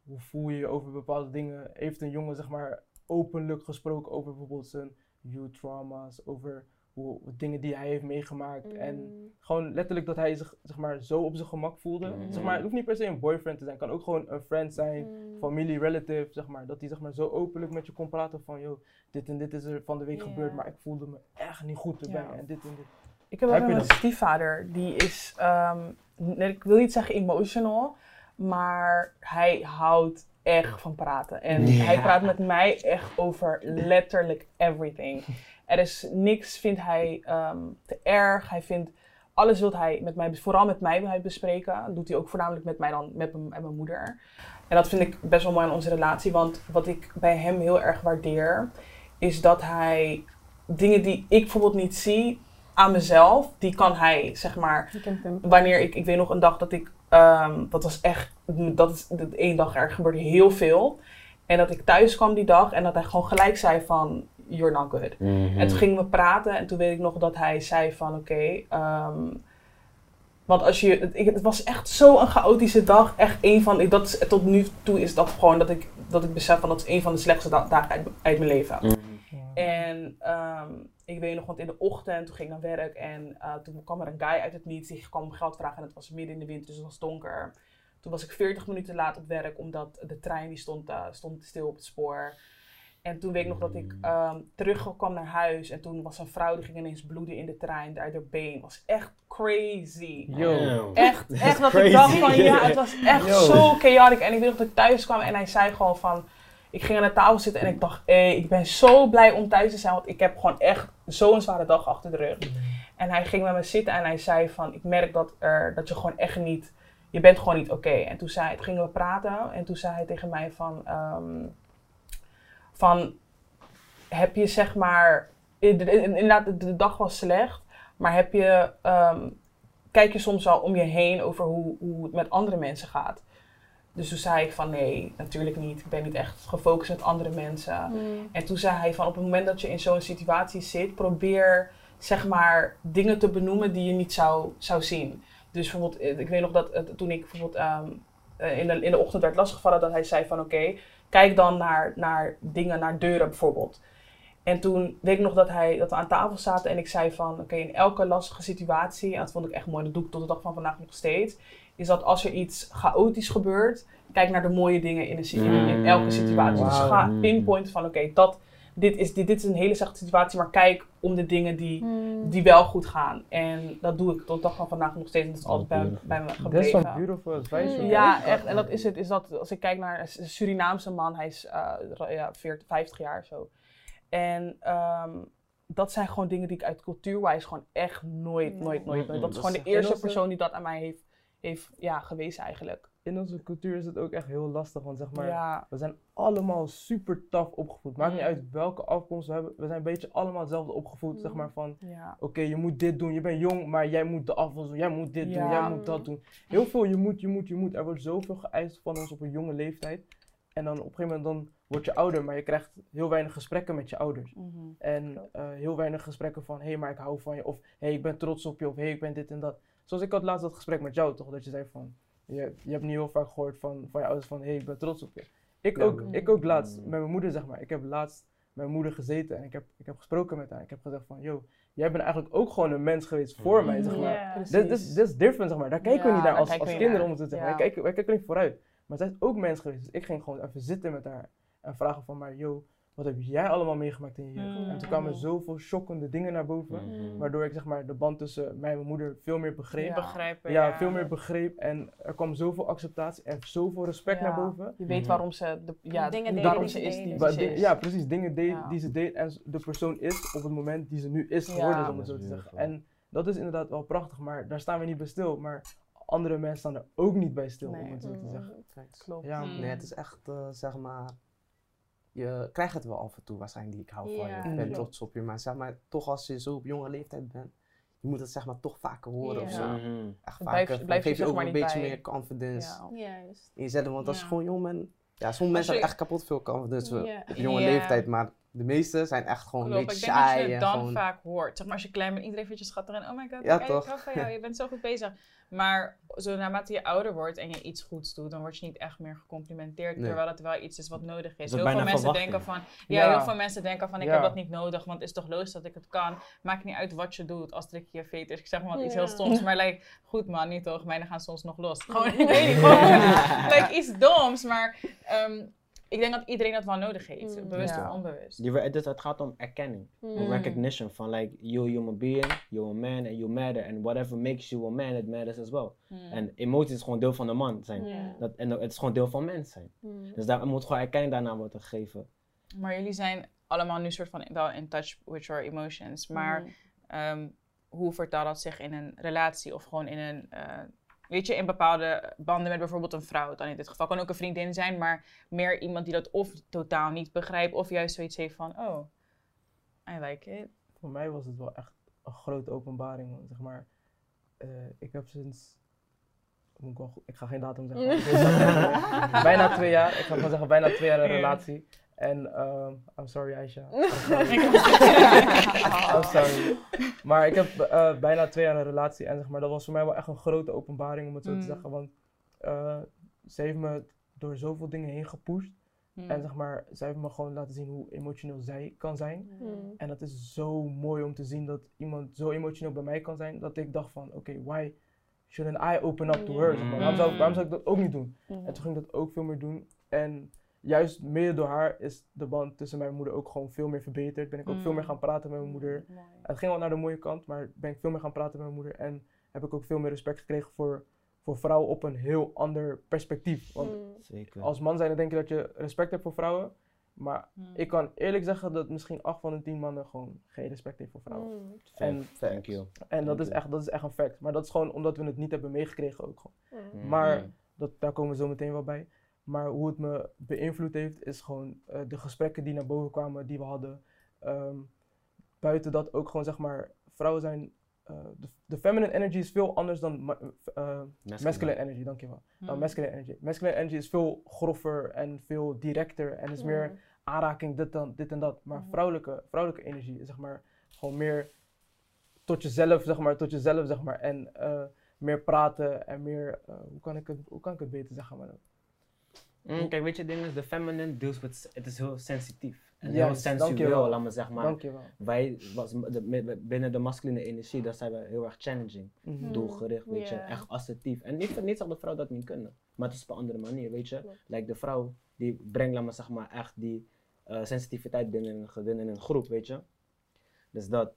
hoe voel je je over bepaalde dingen? Heeft een jongen, zeg maar, openlijk gesproken over bijvoorbeeld zijn youth trauma's, over hoe, dingen die hij heeft meegemaakt en Mm. gewoon letterlijk dat hij zich zeg maar, zo op zijn gemak voelde. Mhm. Zeg maar, het hoeft niet per se een boyfriend te zijn, het kan ook gewoon een friend zijn, Mm. familie, relative, zeg maar. Dat hij zeg maar, zo openlijk met je kon praten van, joh, dit en dit is er van de week gebeurd, maar ik voelde me echt niet goed erbij Ja. en dit en dit. Ik heb ook een stiefvader, die is, ehm, nee, ik wil niet zeggen emotional, maar hij houdt echt van praten. En hij praat met mij echt over letterlijk everything. Er is niks, vindt hij ehm, te erg. Hij vindt, alles wil hij met mij, vooral met mij wil hij bespreken. Dat doet hij ook voornamelijk met mij dan, met mijn, en mijn moeder. En dat vind ik best wel mooi aan onze relatie, want wat ik bij hem heel erg waardeer, is dat hij dingen die ik bijvoorbeeld niet zie aan mezelf, die kan hij, zeg maar, wanneer ik, ik weet nog een dag dat ik, ehm, dat was echt, dat is de één dag, er gebeurde heel veel. En dat ik thuis kwam die dag en dat hij gewoon gelijk zei van, you're not good. Mhm. En toen gingen we praten en toen weet ik nog dat hij zei van, oké, ehm, want als je, het, ik, het was echt zo'n chaotische dag, echt een van, ik, dat is, tot nu toe is dat gewoon dat ik, dat ik besef van, dat is een van de slechtste da- dagen uit, uit mijn leven. Mhm. En ehm, ik weet nog, want in de ochtend, toen ging ik naar werk en eh, toen kwam er een guy uit het niets, die kwam om geld vragen en het was midden in de winter, dus het was donker. Toen was ik 40 minuten laat op werk, omdat de trein die stond, eh, stond stil op het spoor. En toen weet ik nog dat ik ehm terugkwam naar huis en toen was een vrouw die ging ineens bloeden in de trein uit haar been. was echt crazy. Yo. Echt, echt dat crazy. ik dacht van ja, het was echt Yo. zo chaotic. En ik weet nog dat ik thuis kwam en hij zei gewoon van, ik ging aan de tafel zitten en ik dacht, hé, ik ben zo blij om thuis te zijn, want ik heb gewoon echt zo'n zware dag achter de rug. En hij ging met me zitten en hij zei van, ik merk dat, er, dat je gewoon echt niet je bent gewoon niet oké. En toen, zei, toen gingen we praten en toen zei hij tegen mij van, ehm, van heb je zeg maar, in- in- in- inderdaad de, dag was slecht, maar heb je, ehm, kijk je soms al om je heen over hoe, hoe het met andere mensen gaat. Dus toen zei ik van nee, natuurlijk niet. Ik ben niet echt gefocust met andere mensen. Mm. En toen zei hij van op het moment dat je in zo'n situatie zit, probeer zeg maar dingen te benoemen die je niet zou, zou zien. Dus bijvoorbeeld, eh, ik weet nog dat eh, toen ik bijvoorbeeld ehm, eh, in, de, in de ochtend werd lastiggevallen, dat hij zei van oké, kijk dan naar, naar dingen, naar deuren bijvoorbeeld. En toen weet ik nog dat, hij, dat we aan tafel zaten en ik zei van oké, in elke lastige situatie, en dat vond ik echt mooi, dat doe ik tot de dag van vandaag nog steeds, is dat als er iets chaotisch gebeurt, kijk naar de mooie dingen in, een, situ- in, in elke situatie. Dus ga pinpointen van oké, dat dit, is, dit, dit is een hele slechte situatie, maar kijk om de dingen die, Mm. die wel goed gaan. En dat doe ik tot de dag van vandaag nog steeds en dat is altijd bij, me gebleven. some beautiful advice. Mm. Ja, echt. En dat is het. Is dat, als ik kijk naar een Surinaamse man, hij is eh, ja, 40, 50 jaar zo. En ehm, dat zijn gewoon dingen die ik uit cultuurwijs gewoon echt nooit, nooit, nooit, nooit. Dat is gewoon dat de is- eerste persoon die dat aan mij heeft, heeft ja, gewezen eigenlijk. In onze cultuur is het ook echt heel lastig, want zeg maar, ja. we zijn allemaal super tough opgevoed. Maakt niet Mm. uit welke afkomst we hebben, we zijn een beetje allemaal hetzelfde opgevoed, zeg Mm. maar van, ja. oké, je moet dit doen, je bent jong, maar jij moet de afwas doen, jij moet dit doen, jij moet dat doen. Heel veel, je moet, je moet, je moet. Er wordt zoveel geëist van ons op een jonge leeftijd. En dan op een gegeven moment dan word je ouder, maar je krijgt heel weinig gesprekken met je ouders. Mhm. En eh, heel weinig gesprekken van, hé, hey, maar ik hou van je. Of, hé, hey, ik ben trots op je. Of, hé, hey, ik ben dit en dat. Zoals ik had laatst dat gesprek met jou, toch? Dat je zei van, je, je hebt niet heel vaak gehoord van, van je ouders van, hé, hey, ik ben trots op je. Ik, Ja, ook, ik ook laatst, Mm. met mijn moeder, zeg maar. Ik heb laatst met mijn moeder gezeten en ik heb, ik heb gesproken met haar. Ik heb gezegd van, yo, jij bent eigenlijk ook gewoon een mens geweest voor mij, zeg maar. Ja. Dit is dit is different, zeg maar. Daar kijken we niet naar als, als kinderen, naar. om het te zeggen. Ja. Wij, kijken, wij kijken niet vooruit. Maar zij is ook mens geweest. Dus ik ging gewoon even zitten met haar en vragen van, maar yo, wat heb jij allemaal meegemaakt in je jeugd? Mm. En toen kwamen zoveel shockende dingen naar boven. Mhm. Waardoor ik zeg maar de band tussen mij en mijn moeder veel meer begreep. Ja. Ja, Begrijpen. veel meer begreep. En er kwam zoveel acceptatie en zoveel respect Ja. naar boven. Je weet waarom ze, de, ja, Dingen waarom die ze ze is die ze is. ja, precies. Dingen deed, Ja. die ze deed en de persoon is op het moment die ze nu is Ja. geworden, om het zo te zeggen. En dat is inderdaad wel prachtig, maar daar staan we niet bij stil. Maar andere mensen staan er ook niet bij stil, Nee. om het zo te Mm. zeggen. Klopt. Ja, Mm. Nee, het is echt, eh, zeg maar, je krijgt het wel af en toe waarschijnlijk, ik hou van je, ik ben trots op je, maar zeg maar, toch als je zo op jonge leeftijd bent, je moet het zeg maar toch vaker horen of zo. Mhm. Echt vaker, je geef je ook maar een beetje bij. meer confidence. Juist. in jezelf, want als je gewoon jong bent, ja, sommige mensen hebben echt kapot veel confidence op jonge leeftijd, maar de meeste zijn echt gewoon een Klopt, beetje ik denk dat saai je en het dan gewoon... vaak hoort. Zeg maar als je klein bent, iedereen vindt je schattig en oh my god, Ja, kijk, toch? ik hou van jou, je bent zo goed bezig. Maar zo naarmate je ouder wordt en je iets goeds doet, dan word je niet echt meer gecomplimenteerd, Nee. terwijl het wel iets is wat nodig is. Heel veel mensen verwachting? denken van, ja, Ja. heel veel mensen denken van ik Ja. heb dat niet nodig, want het is toch logisch dat ik het kan. Maakt niet uit wat je doet, als trek je je veters. Ik zeg maar wat iets heel stoms, maar like, goed man, niet toch, mijnen gaan soms nog los. Gewoon, ik weet niet, gewoon like, iets doms, maar ehm, ik denk dat iedereen dat wel nodig heeft, Mm. bewust Ja. of onbewust. Die, het, is- het gaat om erkenning. Mm. recognition van like you human being, you're a man and you matter and whatever makes you a man, it matters as well. Mm. En emoties is gewoon deel van de man zijn. Dat, en het is gewoon deel van mens zijn. Mm. Dus daar moet gewoon erkenning daarna worden gegeven. Maar jullie zijn allemaal nu soort van wel in touch with your emotions. Maar ehm, hoe vertaalt dat zich in een relatie of gewoon in een, eh, weet je, in bepaalde banden met bijvoorbeeld een vrouw dan in dit geval. Kan ook een vriendin zijn, maar meer iemand die dat of totaal niet begrijpt of juist zoiets heeft van, oh, I like it. Voor mij was het wel echt een grote openbaring. Zeg maar, eh, ik heb sinds. moet Ik, wel goed- ik ga geen datum zeggen. bijna twee jaar. Ik ga gewoon zeggen, bijna twee jaar een relatie. En ehm, I'm sorry, Aisha. I'm sorry. I'm sorry. Maar ik heb eh, bijna twee jaar een relatie. En zeg maar, dat was voor mij wel echt een grote openbaring, om het zo Mm. te zeggen. Want eh, ze heeft me door zoveel dingen heen gepusht. Hmm. En zeg maar, zij heeft me gewoon laten zien hoe emotioneel zij kan zijn. Mm. En dat is zo mooi om te zien dat iemand zo emotioneel bij mij kan zijn, dat ik dacht van, oké, why shouldn't I open up to her? Zeg maar. waarom, zou, ik- waarom zou ik dat ook niet doen? En toen ging ik dat ook veel meer doen. En juist mede door haar is de band tussen mijn moeder ook gewoon veel meer verbeterd. Ben ik ook veel meer Mm. gaan praten met mijn moeder. Mooi. Het ging wel naar de mooie kant, maar ben ik veel meer gaan praten met mijn moeder. En heb ik ook veel meer respect gekregen voor, voor vrouwen op een heel ander perspectief. Want Mm. Zeker. als man zijn, dan denk je dat je respect hebt voor vrouwen. Maar ik kan eerlijk zeggen dat misschien 8 van de 10 mannen gewoon geen respect heeft voor vrouwen. Mm. En, Thank you. en dat, is echt, dat is echt een fact. Maar dat is gewoon omdat we het niet hebben meegekregen ook gewoon. Mm. Maar dat, daar komen we zo meteen wel bij. Maar hoe het me beïnvloed heeft, is gewoon eh, de gesprekken die naar boven kwamen, die we hadden. Ehm, buiten dat ook gewoon, zeg maar, vrouwen zijn... eh, de, de feminine energy is veel anders dan ma- eh, masculine energy, dankjewel. Dan Hmm. masculine energy. Masculine energy is veel groffer en veel directer en is meer aanraking, dit, dan, dit en dat. Maar Mhm. vrouwelijke, vrouwelijke energie is zeg maar gewoon meer tot jezelf, zeg maar, tot jezelf, zeg maar. En eh, meer praten en meer, hoe, kan ik het, hoe kan ik het beter zeggen? Maar Mm, kijk, weet je, ding is, de feminine deals with, het is heel sensitief. En heel sensueel, laat maar zeggen. Maar Dankjewel. wij, was, de, binnen de masculine energie, daar zijn we heel erg challenging. Mhm. Mm. Doelgericht, weet je, echt assertief. En niet, niet dat de vrouw dat niet kunnen, maar het is op een andere manier, weet je. Like de vrouw, die brengt, laat maar zeg maar, echt die eh, sensitiviteit binnen binnen een groep, weet je. Dus dat,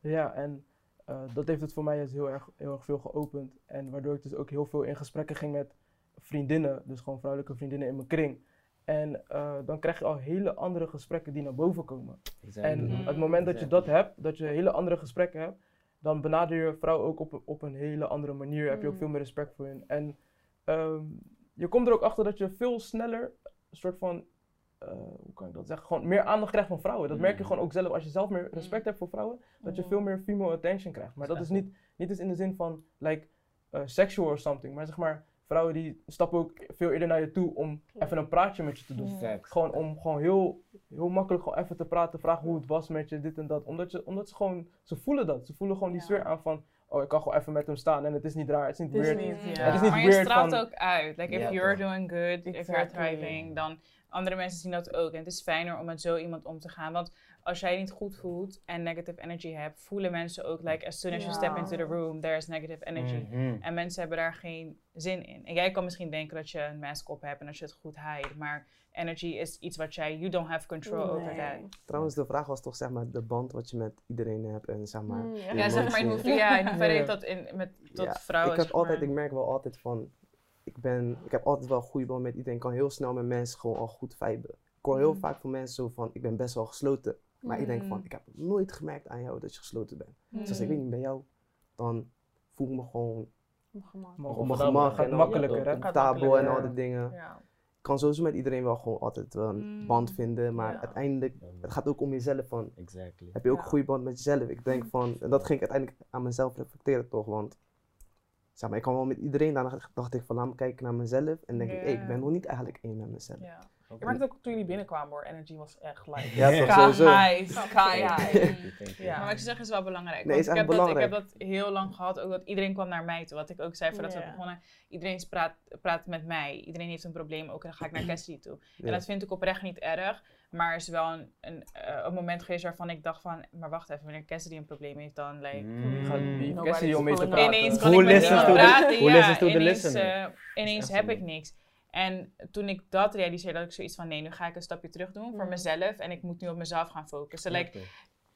Ja, en eh, dat heeft het voor mij dus heel erg, heel erg veel geopend. En waardoor ik dus ook heel veel in gesprekken ging met vriendinnen, dus gewoon vrouwelijke vriendinnen in mijn kring. En eh, dan krijg je al hele andere gesprekken die naar boven komen. En exactly. het moment dat je Exactly. dat hebt, dat je hele andere gesprekken hebt, dan benader je vrouw ook op, een- op een hele andere manier. Heb je ook Mm. veel meer respect voor hen. En ehm, je komt er ook achter dat je veel sneller een soort van, eh, hoe kan ik dat zeggen, gewoon meer aandacht krijgt van vrouwen. Dat merk je Mm. gewoon ook zelf. Als je zelf meer respect hebt voor vrouwen, dat je veel meer female attention krijgt. Maar dat is niet, niet eens in de zin van, like, eh, sexual or something. Maar zeg maar, vrouwen die stappen ook veel eerder naar je toe om even een praatje met je te doen. Gewoon om gewoon heel, heel makkelijk gewoon even te praten, vragen hoe het was met je, dit en dat. Omdat, je, omdat ze gewoon, ze voelen dat. Ze voelen gewoon die Ja. sfeer aan van, oh ik kan gewoon even met hem staan en het is niet raar, het is niet Het is weird. niet, Ja. ja. Het is niet maar je weird straalt van- ook uit. Like, if you're doing good, if you're thriving, dan andere mensen zien dat ook. En het is fijner om met zo iemand om te gaan. Want als jij je niet goed voelt en negative energy hebt, voelen mensen ook, like, as soon as you step into the room, there is negative energy. Mhm. En mensen hebben daar geen zin in. En jij kan misschien denken dat je een mask op hebt en dat je het goed hide. Maar energy is iets wat jij, you don't have control over that. Trouwens, de vraag was toch zeg maar de band wat je met iedereen hebt en zeg maar. Mm, ja. zeg maar in hoeverre, ja, in hoeverre Ja. heeft dat in, met, tot Ja, vrouwen. Ik, heb zeg maar. altijd, ik merk wel altijd van, ik, ben, ik heb altijd wel een goede band met iedereen. Ik kan heel snel met mensen gewoon al goed viben. Ik hoor heel Mm. vaak van mensen zo van, ik ben best wel gesloten. Maar ik denk van, Mm. ik heb nooit gemerkt aan jou dat je gesloten bent. Dus als ik Mm. weet niet bij jou, dan voel ik me gewoon op mijn gemak gaat en al- makkelijker, hè? comfortabel en al die dingen. Ja. Ik kan sowieso met iedereen wel gewoon altijd wel een Mm. band vinden. Maar Ja. uiteindelijk, het gaat ook om jezelf van, Exactly. heb je ook Ja. een goede band met jezelf? Ik denk van, en dat ging ik uiteindelijk aan mezelf reflecteren toch, want zeg maar, ik kan wel met iedereen, daarna dacht ik van, laat me kijken naar mezelf en denk ik, hey, ik ben nog niet eigenlijk één met mezelf. Ja. Je merkte ook toen jullie binnenkwamen hoor, energy was echt like. Ja, sowieso. high, you. Ja. Maar wat je zegt is wel belangrijk. Nee, want is ik, heb dat, ik heb dat heel lang gehad, ook dat iedereen kwam naar mij toe. Wat ik ook zei voordat we begonnen. Iedereen praat, praat met mij. Iedereen heeft een probleem, ook dan ga ik naar Cassidy toe. En dat vind ik oprecht niet erg. Maar er is wel een, een, eh, een moment geweest waarvan ik dacht van... Maar wacht even, wanneer Cassidy een probleem heeft, dan... Like, Mm. Cassie om mee te praten. Ineens kan Who ik met praten. who ja, ineens, eh, ineens heb ik niks. En toen ik dat realiseerde, had ik zoiets van... Nee, nu ga ik een stapje terug doen voor Mhm. mezelf. En ik moet nu op mezelf gaan focussen. Like,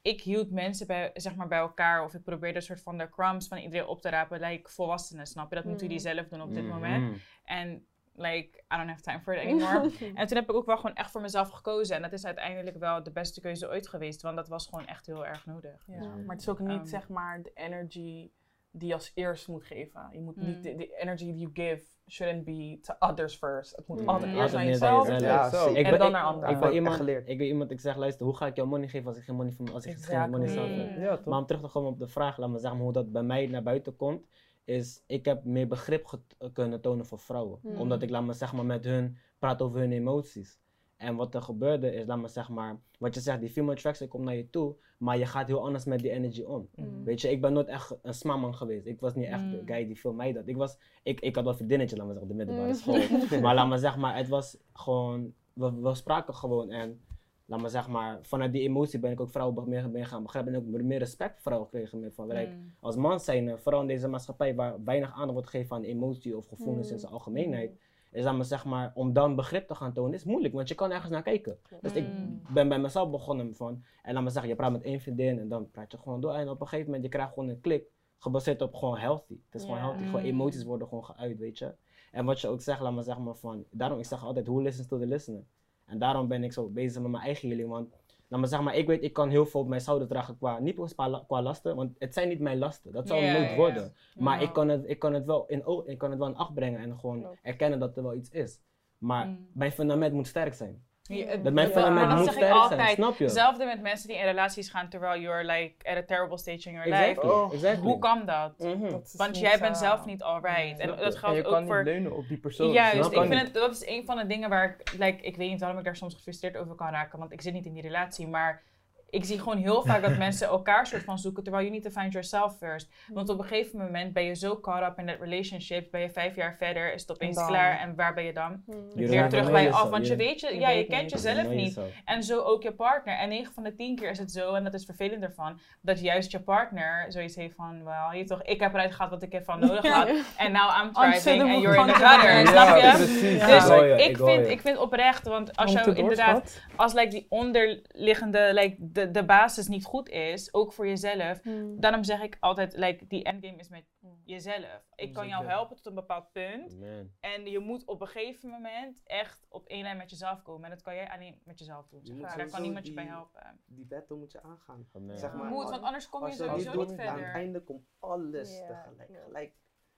ik hield mensen bij, zeg maar, bij elkaar. Of ik probeerde een soort van de crumbs van iedereen op te rapen. Like volwassenen, snap je? Dat moeten jullie zelf doen op dit Mhm. moment. En like, I don't have time for it anymore. en toen heb ik ook wel gewoon echt voor mezelf gekozen. En dat is uiteindelijk wel de beste keuze ooit geweest. Want dat was gewoon echt heel erg nodig. Ja, maar het is ook niet Ehm. zeg maar de energy die je als eerst moet geven. Je moet Mm. niet de, de energy you give shouldn't be to others first. Het moet Mm. altijd eerst jezelf. Ja, En ben- dan ik- naar anderen. Ik ben, iemand, geleerd. ik ben iemand, ik zeg, luister, hoe ga ik jou money geven als ik geen money, van, als ik geen money zelf heb? Mm. Ja? Maar om terug te komen op de vraag, laat me zeggen hoe dat bij mij naar buiten komt, is ik heb meer begrip kunnen tonen voor vrouwen. Mm. Omdat ik, laat me zeg maar, met hun praat over hun emoties. En wat er gebeurde is, laat me zeg maar, wat je zegt, die female attraction komt naar je toe, maar je gaat heel anders met die energy om. Mm. Weet je, ik ben nooit echt een smaman geweest. Ik was niet echt Mm. de guy die veel mij dat. Ik was, ik, ik had wel vriendinnetje, laat me zeggen, op de middelbare Mm. school. maar laat me zeg maar, het was gewoon, we, we spraken gewoon en laat me zeg maar, vanuit die emotie ben ik ook vrouwen meer, meer gaan begrijpen en ook meer respect voor vrouwen gekregen. Meer van, like, Mm. als man zijn, vooral in deze maatschappij waar weinig aandacht wordt gegeven aan emotie of gevoelens Mm. in zijn algemeenheid, is dat me zeg maar, om dan begrip te gaan tonen, is moeilijk, want je kan ergens naar kijken. Dus ik Mm. ben bij mezelf begonnen van, en laat me zeggen, je praat met één vriendin en dan praat je gewoon door en op een gegeven moment, je krijgt gewoon een klik, gebaseerd op gewoon healthy. Het is gewoon healthy, gewoon Mm. emoties worden gewoon geuit, weet je. En wat je ook zegt, laat me zeggen maar van, daarom ik zeg altijd, who listens to the listener. En daarom ben ik zo bezig met mijn eigen healing. Want laat maar zeg maar, ik weet, ik kan heel veel op mijn schouder dragen qua, niet qua, la- qua lasten, want het zijn niet mijn lasten. Dat Ja, het nooit worden. Maar ik, kan het, ik, kan het wel in, ik kan het wel in acht brengen en gewoon Klopt. erkennen dat er wel iets is. Maar Mm. mijn fundament moet sterk zijn. Ja, Dat mijn ja, fundament maar dat moet zeg ik sterk zijn, altijd. snap je? Hetzelfde met mensen die in relaties gaan terwijl you're like at a terrible stage in your life. Exactly, Oh. exactly. Hoe kan dat? Mhm. Dat Want jij bent zelf niet alright. En snap dat je. geldt en je ook kan voor. niet leunen op die persoon. Juist, ik vind het, dat is een van de dingen waar ik, like, ik weet niet waarom ik daar soms gefrustreerd over kan raken, want ik zit niet in die relatie, maar ik zie gewoon heel vaak dat mensen elkaar soort van zoeken, terwijl you need to find yourself first. Want op een gegeven moment ben je zo caught up in that relationship, ben je vijf jaar verder, is het opeens dan? klaar en waar ben je dan? Weer don't terug bij je af, want je weet je, Je ja, je kent niet. jezelf niet. En zo ook je partner. En 9 van de 10 keer is het zo, en dat is vervelend ervan, dat juist je partner zoiets heeft van, wel, je toch, ik heb eruit gehad wat ik ervan nodig had. En now I'm thriving and you're in the gutter. Snap je? precies. Dus Ik je, vind, je. ik vind oprecht, want als door, inderdaad, als like, die onderliggende, like, de, de basis niet goed is, ook voor jezelf, daarom zeg ik altijd, like, die endgame is met jezelf. Ik kan jou helpen tot een bepaald punt. En je moet op een gegeven moment echt op één lijn met jezelf komen. En dat kan jij alleen met jezelf doen. Je. Daar kan niemand je bij die- helpen. Die battle moet je aangaan. Zeg maar, Moet, want anders kom je sowieso niet niet doet, aan het verder. einde komt alles tegelijk. Gelijk.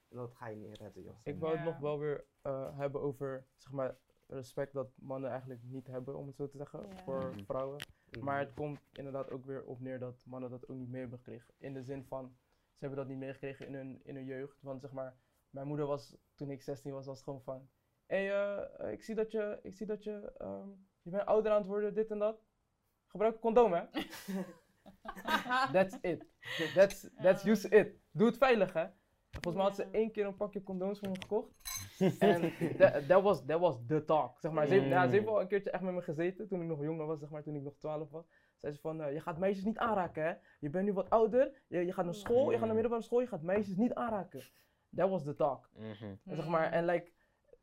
En dat ga je niet redden, joh. Ik wou het Ja. nog wel weer eh, hebben over zeg maar, respect dat mannen eigenlijk niet hebben, om het zo te zeggen, voor Mhm. vrouwen. Mhm. Maar het komt inderdaad ook weer op neer dat mannen dat ook niet mee hebben gekregen. In de zin van, ze hebben dat niet meegekregen in hun, in hun jeugd. Want zeg maar, mijn moeder was, toen ik 16 was, was het gewoon van... Hé, hey, eh, ik zie dat je, ik zie dat je, ehm, je bent ouder aan het worden, dit en dat. Gebruik een condoom, hè? That's it. That's, that's just it. Doe het veilig, hè? Volgens mij had ze één keer een pakje condooms voor me gekocht. En that was, that was the talk. Zeg maar, ze, heeft, ja, ze heeft wel een keertje echt met me gezeten toen ik nog jonger was, zeg maar, toen ik nog 12 was. Zei ze van, eh, je gaat meisjes niet aanraken, hè? Je bent nu wat ouder, je, je gaat naar school, je gaat naar middelbare school, je gaat meisjes niet aanraken. That was the talk. Mhm. En zeg maar, en like,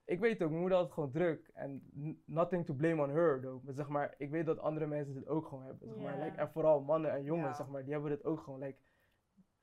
ik weet ook, mijn moeder had het gewoon druk. En nothing to blame on her, though. Maar zeg maar, ik weet dat andere mensen dit ook gewoon hebben. Zeg maar. Like, en vooral mannen en jongens, zeg maar, die hebben dit ook gewoon. Like,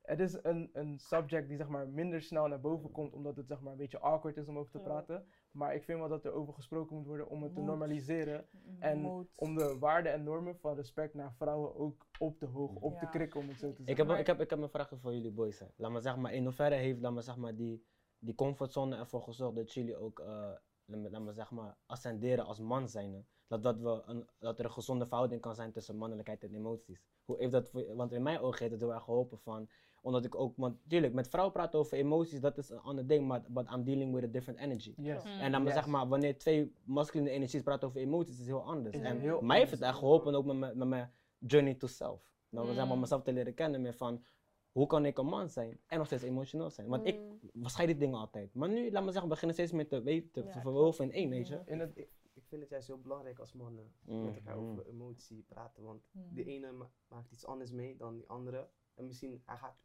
het is een, een subject die zeg maar minder snel naar boven komt, omdat het zeg maar een beetje awkward is om over te Ja. praten. Maar ik vind wel dat er over gesproken moet worden om het te Moet. normaliseren. En Moet. om de waarden en normen van respect naar vrouwen ook op te hoog, op te krikken, om het zo te zeggen. Ik heb, ik, heb, ik heb een vraag voor jullie boys. Hè. Laat maar zeggen, maar in hoeverre heeft laat maar, zeg maar, die, die comfortzone ervoor gezorgd dat jullie ook eh, laat maar, zeg maar, ascenderen als man zijn? Dat, dat, we een, dat er een gezonde verhouding kan zijn tussen mannelijkheid en emoties. Hoe heeft dat voor, want in mijn ogen heeft het heel erg geholpen van, omdat ik ook, want tuurlijk, met vrouwen praten over emoties, dat is een ander ding, maar but I'm dealing with a different energy. Yes. Mm. En dan Yes. zeg maar, wanneer twee masculine energies praten over emoties, is het heel anders. Is en heel mij heeft het echt geholpen ook met mijn, met mijn journey to self. Nou, zeg maar, Mm. mezelf te leren kennen meer van, hoe kan ik een man zijn en nog steeds emotioneel zijn? Want ik Mm. waarschijn die dingen altijd. Maar nu, laat me zeggen, beginnen steeds meer te weten, te Ja, verwoven in één, weet je? In het, Ik, ik vind het juist heel belangrijk als mannen Mm, met elkaar mm. over emotie praten. Want Mm. de ene ma- maakt iets anders mee dan die andere. En misschien hij gaat,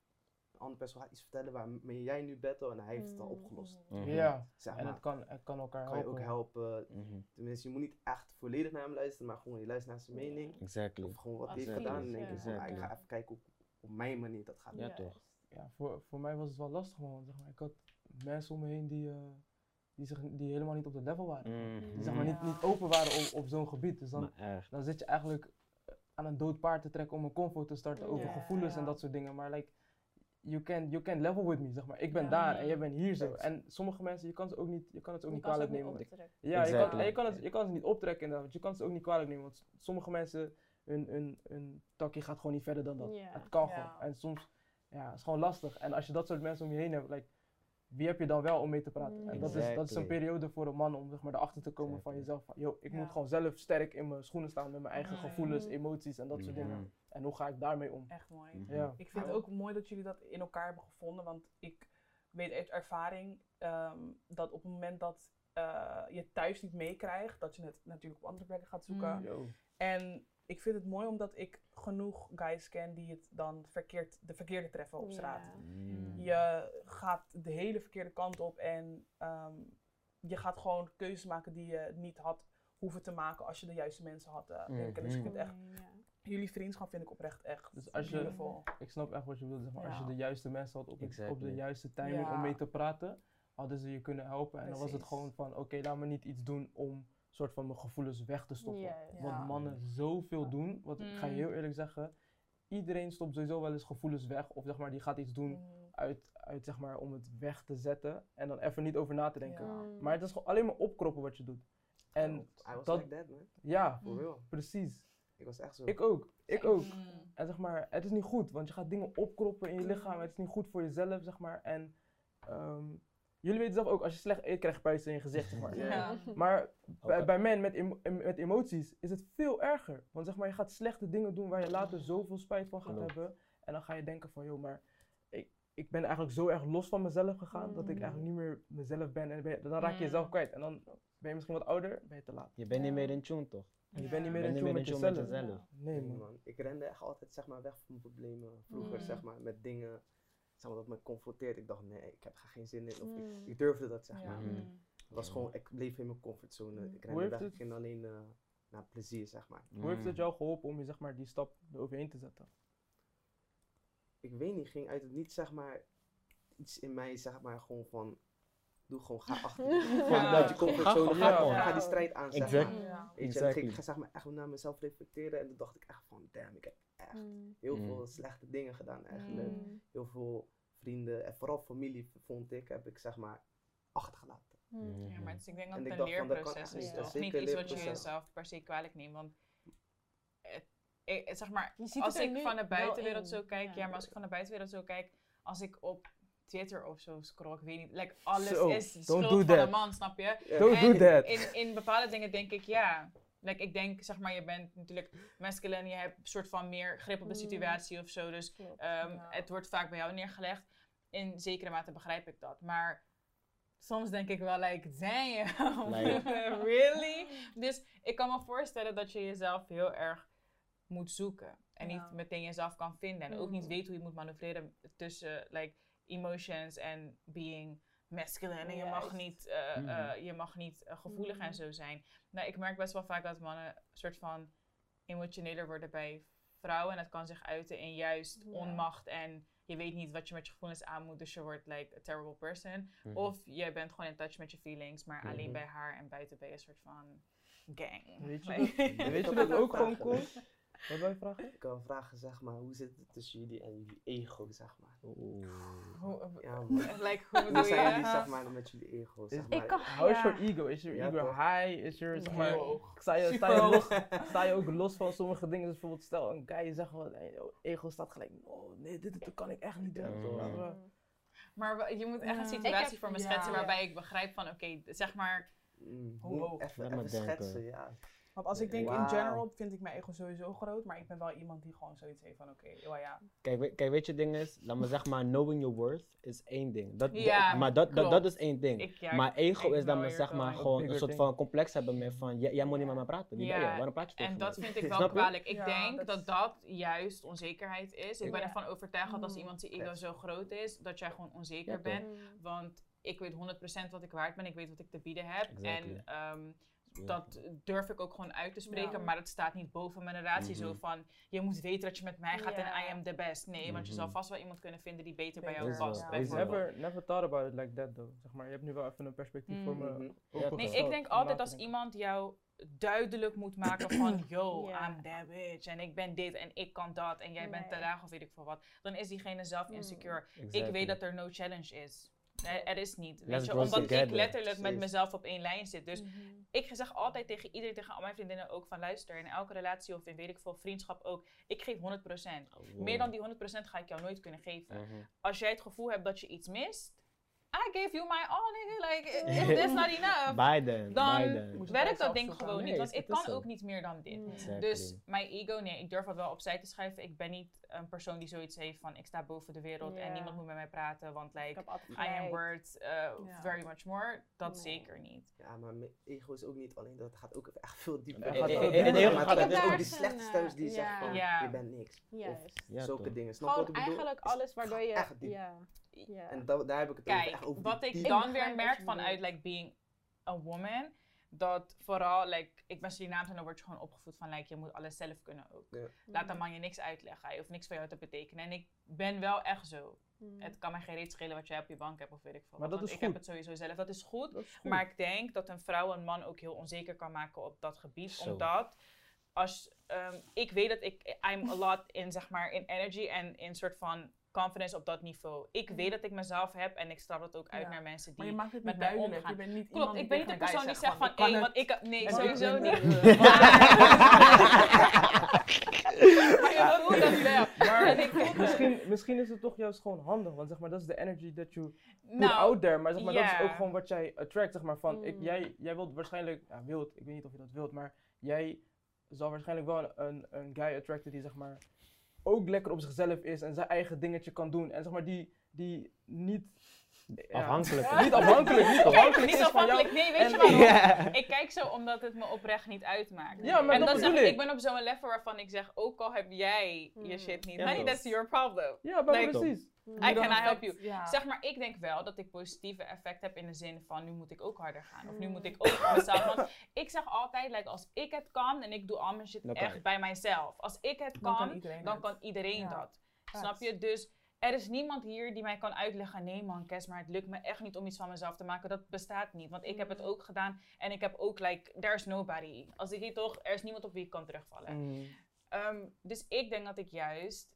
andere persoon gaat iets vertellen waarmee jij nu battle en hij heeft het al Mm. opgelost. Ja, Zeg en het kan, het kan elkaar kan je helpen. ook helpen. Mhm. Tenminste, je moet niet echt volledig naar hem luisteren, maar gewoon je luistert naar zijn mening. Exactly. Of gewoon wat hij heeft gedaan. En denk je ah, ik ga even kijken hoe op mijn manier dat gaat. Ja, Ja. toch? ja, voor, voor mij was het wel lastig man. Zeg maar. Ik had mensen om me heen die, eh, die, zich, die helemaal niet op dat level waren. Mhm. Die zeg maar niet, niet open waren op, op zo'n gebied. Dus dan, dan zit je eigenlijk aan een dood paard te trekken om een convo te starten over gevoelens en dat soort dingen. Maar like, you can, you can level with me, zeg maar. Ik ben Ja. daar en jij bent hier zo. En sommige mensen, je kan, ze ook niet, je kan het ook Je niet kan ze kwalijk ook nemen. niet. Ja, je kan, en je, kan het, je kan ze niet optrekken inderdaad, want je kan ze ook niet kwalijk nemen. Want sommige mensen, hun, hun, hun takje gaat gewoon niet verder dan dat. Het kan gewoon. En soms, ja, het is gewoon lastig. En als je dat soort mensen om je heen hebt, like, wie heb je dan wel om mee te praten? En dat is, dat is een periode voor een man om zeg maar, erachter te komen van jezelf. Van, yo, ik Ja. moet gewoon zelf sterk in mijn schoenen staan met mijn eigen gevoelens, emoties en dat soort dingen. En hoe ga ik daarmee om? Echt mooi. Mhm. Ja. Ik vind het ook mooi dat jullie dat in elkaar hebben gevonden, want ik weet uit ervaring ehm, dat op het moment dat eh, je thuis niet meekrijgt, dat je het natuurlijk op andere plekken gaat zoeken. Mm. En ik vind het mooi omdat ik genoeg guys ken die het dan verkeerd, de verkeerde treffen op straat. Mm. Je gaat de hele verkeerde kant op en ehm, je gaat gewoon keuzes maken die je niet had hoeven te maken als je de juiste mensen had uh. Dus ik vind echt, Ja. jullie vriendschap vind ik oprecht echt Dus als je- beautiful. Ik snap echt wat je bedoelt. Zeg maar, Als je de juiste mensen had op, op de juiste timing Ja. om mee te praten, hadden ze je kunnen helpen. En dan was het gewoon van, oké, laat me niet iets doen om soort van mijn gevoelens weg te stoppen. Want mannen zoveel doen, want ik ga je Mm. heel eerlijk zeggen, iedereen stopt sowieso wel eens gevoelens weg. Of zeg maar, die gaat iets doen Mm. uit, uit zeg maar, om het weg te zetten en dan even niet over na te denken. Ja. Mm. Maar het is gewoon alleen maar opkroppen wat je doet. En I was dat- like that, man. ja, For real. precies. Ik was echt zo. Ik ook. Ik ook. Mm. En zeg maar, het is niet goed, want je gaat dingen opkroppen in je lichaam. Het is niet goed voor jezelf, zeg maar. En ehm, jullie weten zelf ook, als je slecht eet, krijg je puisten in je gezicht, zeg maar. Ja. Maar bij, men met, emo- met emoties is het veel erger. Want zeg maar, je gaat slechte dingen doen waar je later zoveel spijt van gaat hebben. En dan ga je denken van, joh, maar ik, ik ben eigenlijk zo erg los van mezelf gegaan, dat ik Mm. eigenlijk niet meer mezelf ben. En ben je- dan raak je Mm. jezelf kwijt. En dan ben je misschien wat ouder, ben je te laat. Je bent niet meer in tune, toch? Je bent niet meer in tune met jezelf. met jezelf. Nee, Nee, man. man. Ik rende echt altijd zeg maar, weg van mijn problemen. Vroeger, Mm. zeg maar, met dingen zeg maar, dat me confronteert. Ik dacht, nee, ik heb er geen zin in. Of Mm. ik, ik durfde dat, zeg Ja. maar. Mhm. Het was gewoon, ik bleef in mijn comfortzone. Mm. Ik rende weg, het- ik ging alleen eh, naar plezier, zeg maar. Hoe heeft het jou geholpen om je zeg maar, die stap eroverheen te zetten? Ik weet niet, ging uit het niet, zeg maar, iets in mij, zeg maar, gewoon van, doe gewoon, ga achter je. Ja. comfortzone, Ga ga, die strijd aan, zeg Exact. maar. Ja. Weet je, en Exactly. ik ga zeg maar echt naar mezelf reflecteren en toen dacht ik echt van, damn, ik heb echt Mm. heel Mm. veel slechte dingen gedaan eigenlijk. Mm. Heel veel vrienden en vooral familie, vond ik, heb ik zeg maar achtergelaten. Mm. Ja, maar ik denk dat het een dacht van, dat kan leerproces is, niet. toch? Niet iets wat je jezelf per se kwalijk neemt, want het, het- zeg maar, als ik van de buitenwereld zo kijk, ja. ja. maar als ik van de buitenwereld zo kijk, als ik op Twitter of zo scroll, ik weet niet, like, alles is schuld do van that. een man, snap je? Don't En do that. In, in bepaalde dingen denk ik ja. Like, ik denk, zeg maar, je bent natuurlijk masculine, je hebt een soort van meer grip op de Mm. situatie of zo. Dus Klopt. Ehm, Ja. Het wordt vaak bij jou neergelegd. In zekere mate begrijp ik dat. Maar soms denk ik wel, like, damn, Like- really? Dus ik kan me voorstellen dat je jezelf heel erg moet zoeken. En Ja. niet meteen jezelf kan vinden. En ook niet Mm. weet hoe je moet manoeuvreren tussen like, emotions en being masculine. En je mag niet, eh, Mhm. eh, je mag niet eh, gevoelig Mhm. en zo zijn. Nou, ik merk best wel vaak dat mannen een soort van emotioneler worden bij vrouwen. En dat kan zich uiten in juist onmacht en je weet niet wat je met je gevoelens aan moet, dus je wordt like a terrible person. Mhm. Of je bent gewoon in touch met je feelings, maar alleen Mhm. bij haar en buiten ben je een soort van gang. Weet je Like- dat? Weet je dat ook gewoon vragen. Wat wil je vragen? Ik wil vragen, zeg maar, hoe zit het tussen jullie en jullie ego, zeg maar? Oeh. Hoe, Ja, man. like, hoe zijn jullie, zeg maar, met jullie ego, zeg Is- maar? Ik kan, How is your ego? Is your Ja, ego toch? high? Is your, zeg maar, sta je, sta, Super je hoog. los, sta je ook los van sommige dingen? Dus bijvoorbeeld stel een guy zegt oh, ego staat gelijk, oh nee, dit, dit kan ik echt niet doen. Ja. Zo, maar, Maar je moet echt een situatie voor me ja. schetsen waarbij ik begrijp van, oké, zeg maar, Mm, Hoe? Even, even denken. schetsen, ja. Want als ik denk in general, vind ik mijn ego sowieso groot. Maar ik ben wel iemand die gewoon zoiets heeft van, oké, oh ja. Kijk, we- kijk, weet je, het ding is, laat me zeg maar, knowing your worth is één ding. Dat, Ja, maar dat, dat, dat is één ding. ik, ja, maar ego is dat we you're zeg maar gewoon een soort thing. van complex hebben met van, jij, jij moet niet met me praten. Wie ben Ja, je? Waarom praat je En tegen dat mij? vind ik wel kwalijk. Ik Ja, denk dat dat is- dat juist onzekerheid is. Ik ben Ja. ervan overtuigd dat als Mm. iemand zijn ego zo groot is, dat jij gewoon onzeker bent. Want ik weet 100% wat ik waard ben, ik weet wat ik te bieden heb. Exactly. En ehm, dat durf ik ook gewoon uit te spreken, Ja. maar het staat niet boven mijn relatie. Zo Mhm. van, je moet weten dat je met mij gaat en I am the best. Nee, want je Mhm. zal vast wel iemand kunnen vinden die beter bij jou past. bijvoorbeeld. never, never thought about it like that though. Zeg maar, je hebt nu wel even een perspectief voor me Mhm. Nee, ik denk altijd als iemand jou duidelijk moet maken van yo. I'm that bitch en ik ben dit en ik kan dat en jij bent te laag of weet ik veel wat, dan is diegene zelf Mm. insecure. Exactly. Ik weet dat er no challenge is. Nee, er is niet. Weet je, omdat ik letterlijk met mezelf op één lijn zit. Dus Mhm. ik zeg altijd tegen iedereen, tegen al mijn vriendinnen ook van luister, in elke relatie of in weet ik veel, vriendschap ook, ik geef 100%. Oh, wow. Meer dan die 100% ga ik jou nooit kunnen geven. Mhm. Als jij het gevoel hebt dat je iets mist, I gave you my all, nigga. Like, if that's not enough, Biden, dan werkt het dat ding gewoon Nee, niet. Want het ik is kan ook niet meer dan dit. Mm. Exactly. Dus mijn ego, nee, ik durf dat wel opzij te schuiven. Ik ben niet een persoon die zoiets heeft van ik sta boven de wereld en niemand moet met mij praten, want Ik like I am worth uh, very much more. Dat Nee. zeker niet. Ja, maar mijn ego is ook niet alleen dat, het gaat ook echt veel dieper. Het in. gaat en- ego maar gaat het ook is die slechte stems die zeggen van, je bent niks. Juist. Ja, Zulke toch. dingen. Snap je wat Gewoon ik bedoel? eigenlijk alles waardoor je... En da- daar heb ik het over, Kijk, echt over wat ik dan weer merk vanuit like being a woman, dat vooral, like, ik ben Surinaams en dan word je gewoon opgevoed van, like, je moet alles zelf kunnen ook. Laat een man je niks uitleggen, hij hoeft niks voor jou te betekenen. En ik ben wel echt zo. Mm. Het kan mij geen reet schelen wat jij op je bank hebt of weet ik veel. Maar dat want is ik heb het sowieso zelf. Dat is goed. Dat is goed. Maar ik denk dat een vrouw een man ook heel onzeker kan maken op dat gebied. Zo. Omdat als ehm, ik weet dat ik I'm a lot in zeg maar in energy en in soort van confidence op dat niveau. Ik weet dat ik mezelf heb en ik straal dat ook uit Ja. naar mensen Maar die je maakt het met mij omgaan. Je bent niet Klopt, iemand ik ben niet de persoon die zegt van, hé, want ik heb... Nee, En sowieso ik niet. Maar je dat. Maar misschien, misschien is het toch juist gewoon handig, want zeg maar, dat is de energy that you put Nou, out there. Maar zeg maar, dat is ook gewoon wat jij attract, zeg maar, van, ik, Mm. jij, jij wilt waarschijnlijk, ja, wilt, ik weet niet of je dat wilt, maar jij zal waarschijnlijk wel een, een, een guy attracten die, zeg maar, ook lekker op zichzelf is en zijn eigen dingetje kan doen. En zeg maar, die, die niet... ja, Afhankelijk. Niet afhankelijk, niet afhankelijk niet is van jou. afhankelijk. Nee, weet je waarom? Ik kijk zo omdat het me oprecht niet uitmaakt. Ja, maar en dat zeg ik, ik. ben op zo'n level waarvan ik zeg, ook al heb jij je Mm. shit niet, Ja, honey, that's your problem. Ja, maar Like- precies. I can I help you? Ja. Zeg maar, ik denk wel dat ik positieve effect heb in de zin van nu moet ik ook harder gaan. Of nu Mm. moet ik ook mezelf. Want ik zeg altijd, like, als ik het kan en ik doe al mijn shit Dan echt bij mijzelf. Als ik het Dan kan kan, iedereen dan het. kan iedereen Ja. dat. Snap je? Dus er is niemand hier die mij kan uitleggen, nee man, Kes, maar het lukt me echt niet om iets van mezelf te maken. Dat bestaat niet. Want ik heb het Mm. ook gedaan en ik heb ook, like, there's nobody. Als ik hier toch, er is niemand op wie ik kan terugvallen. Mm. Ehm, dus ik denk dat ik juist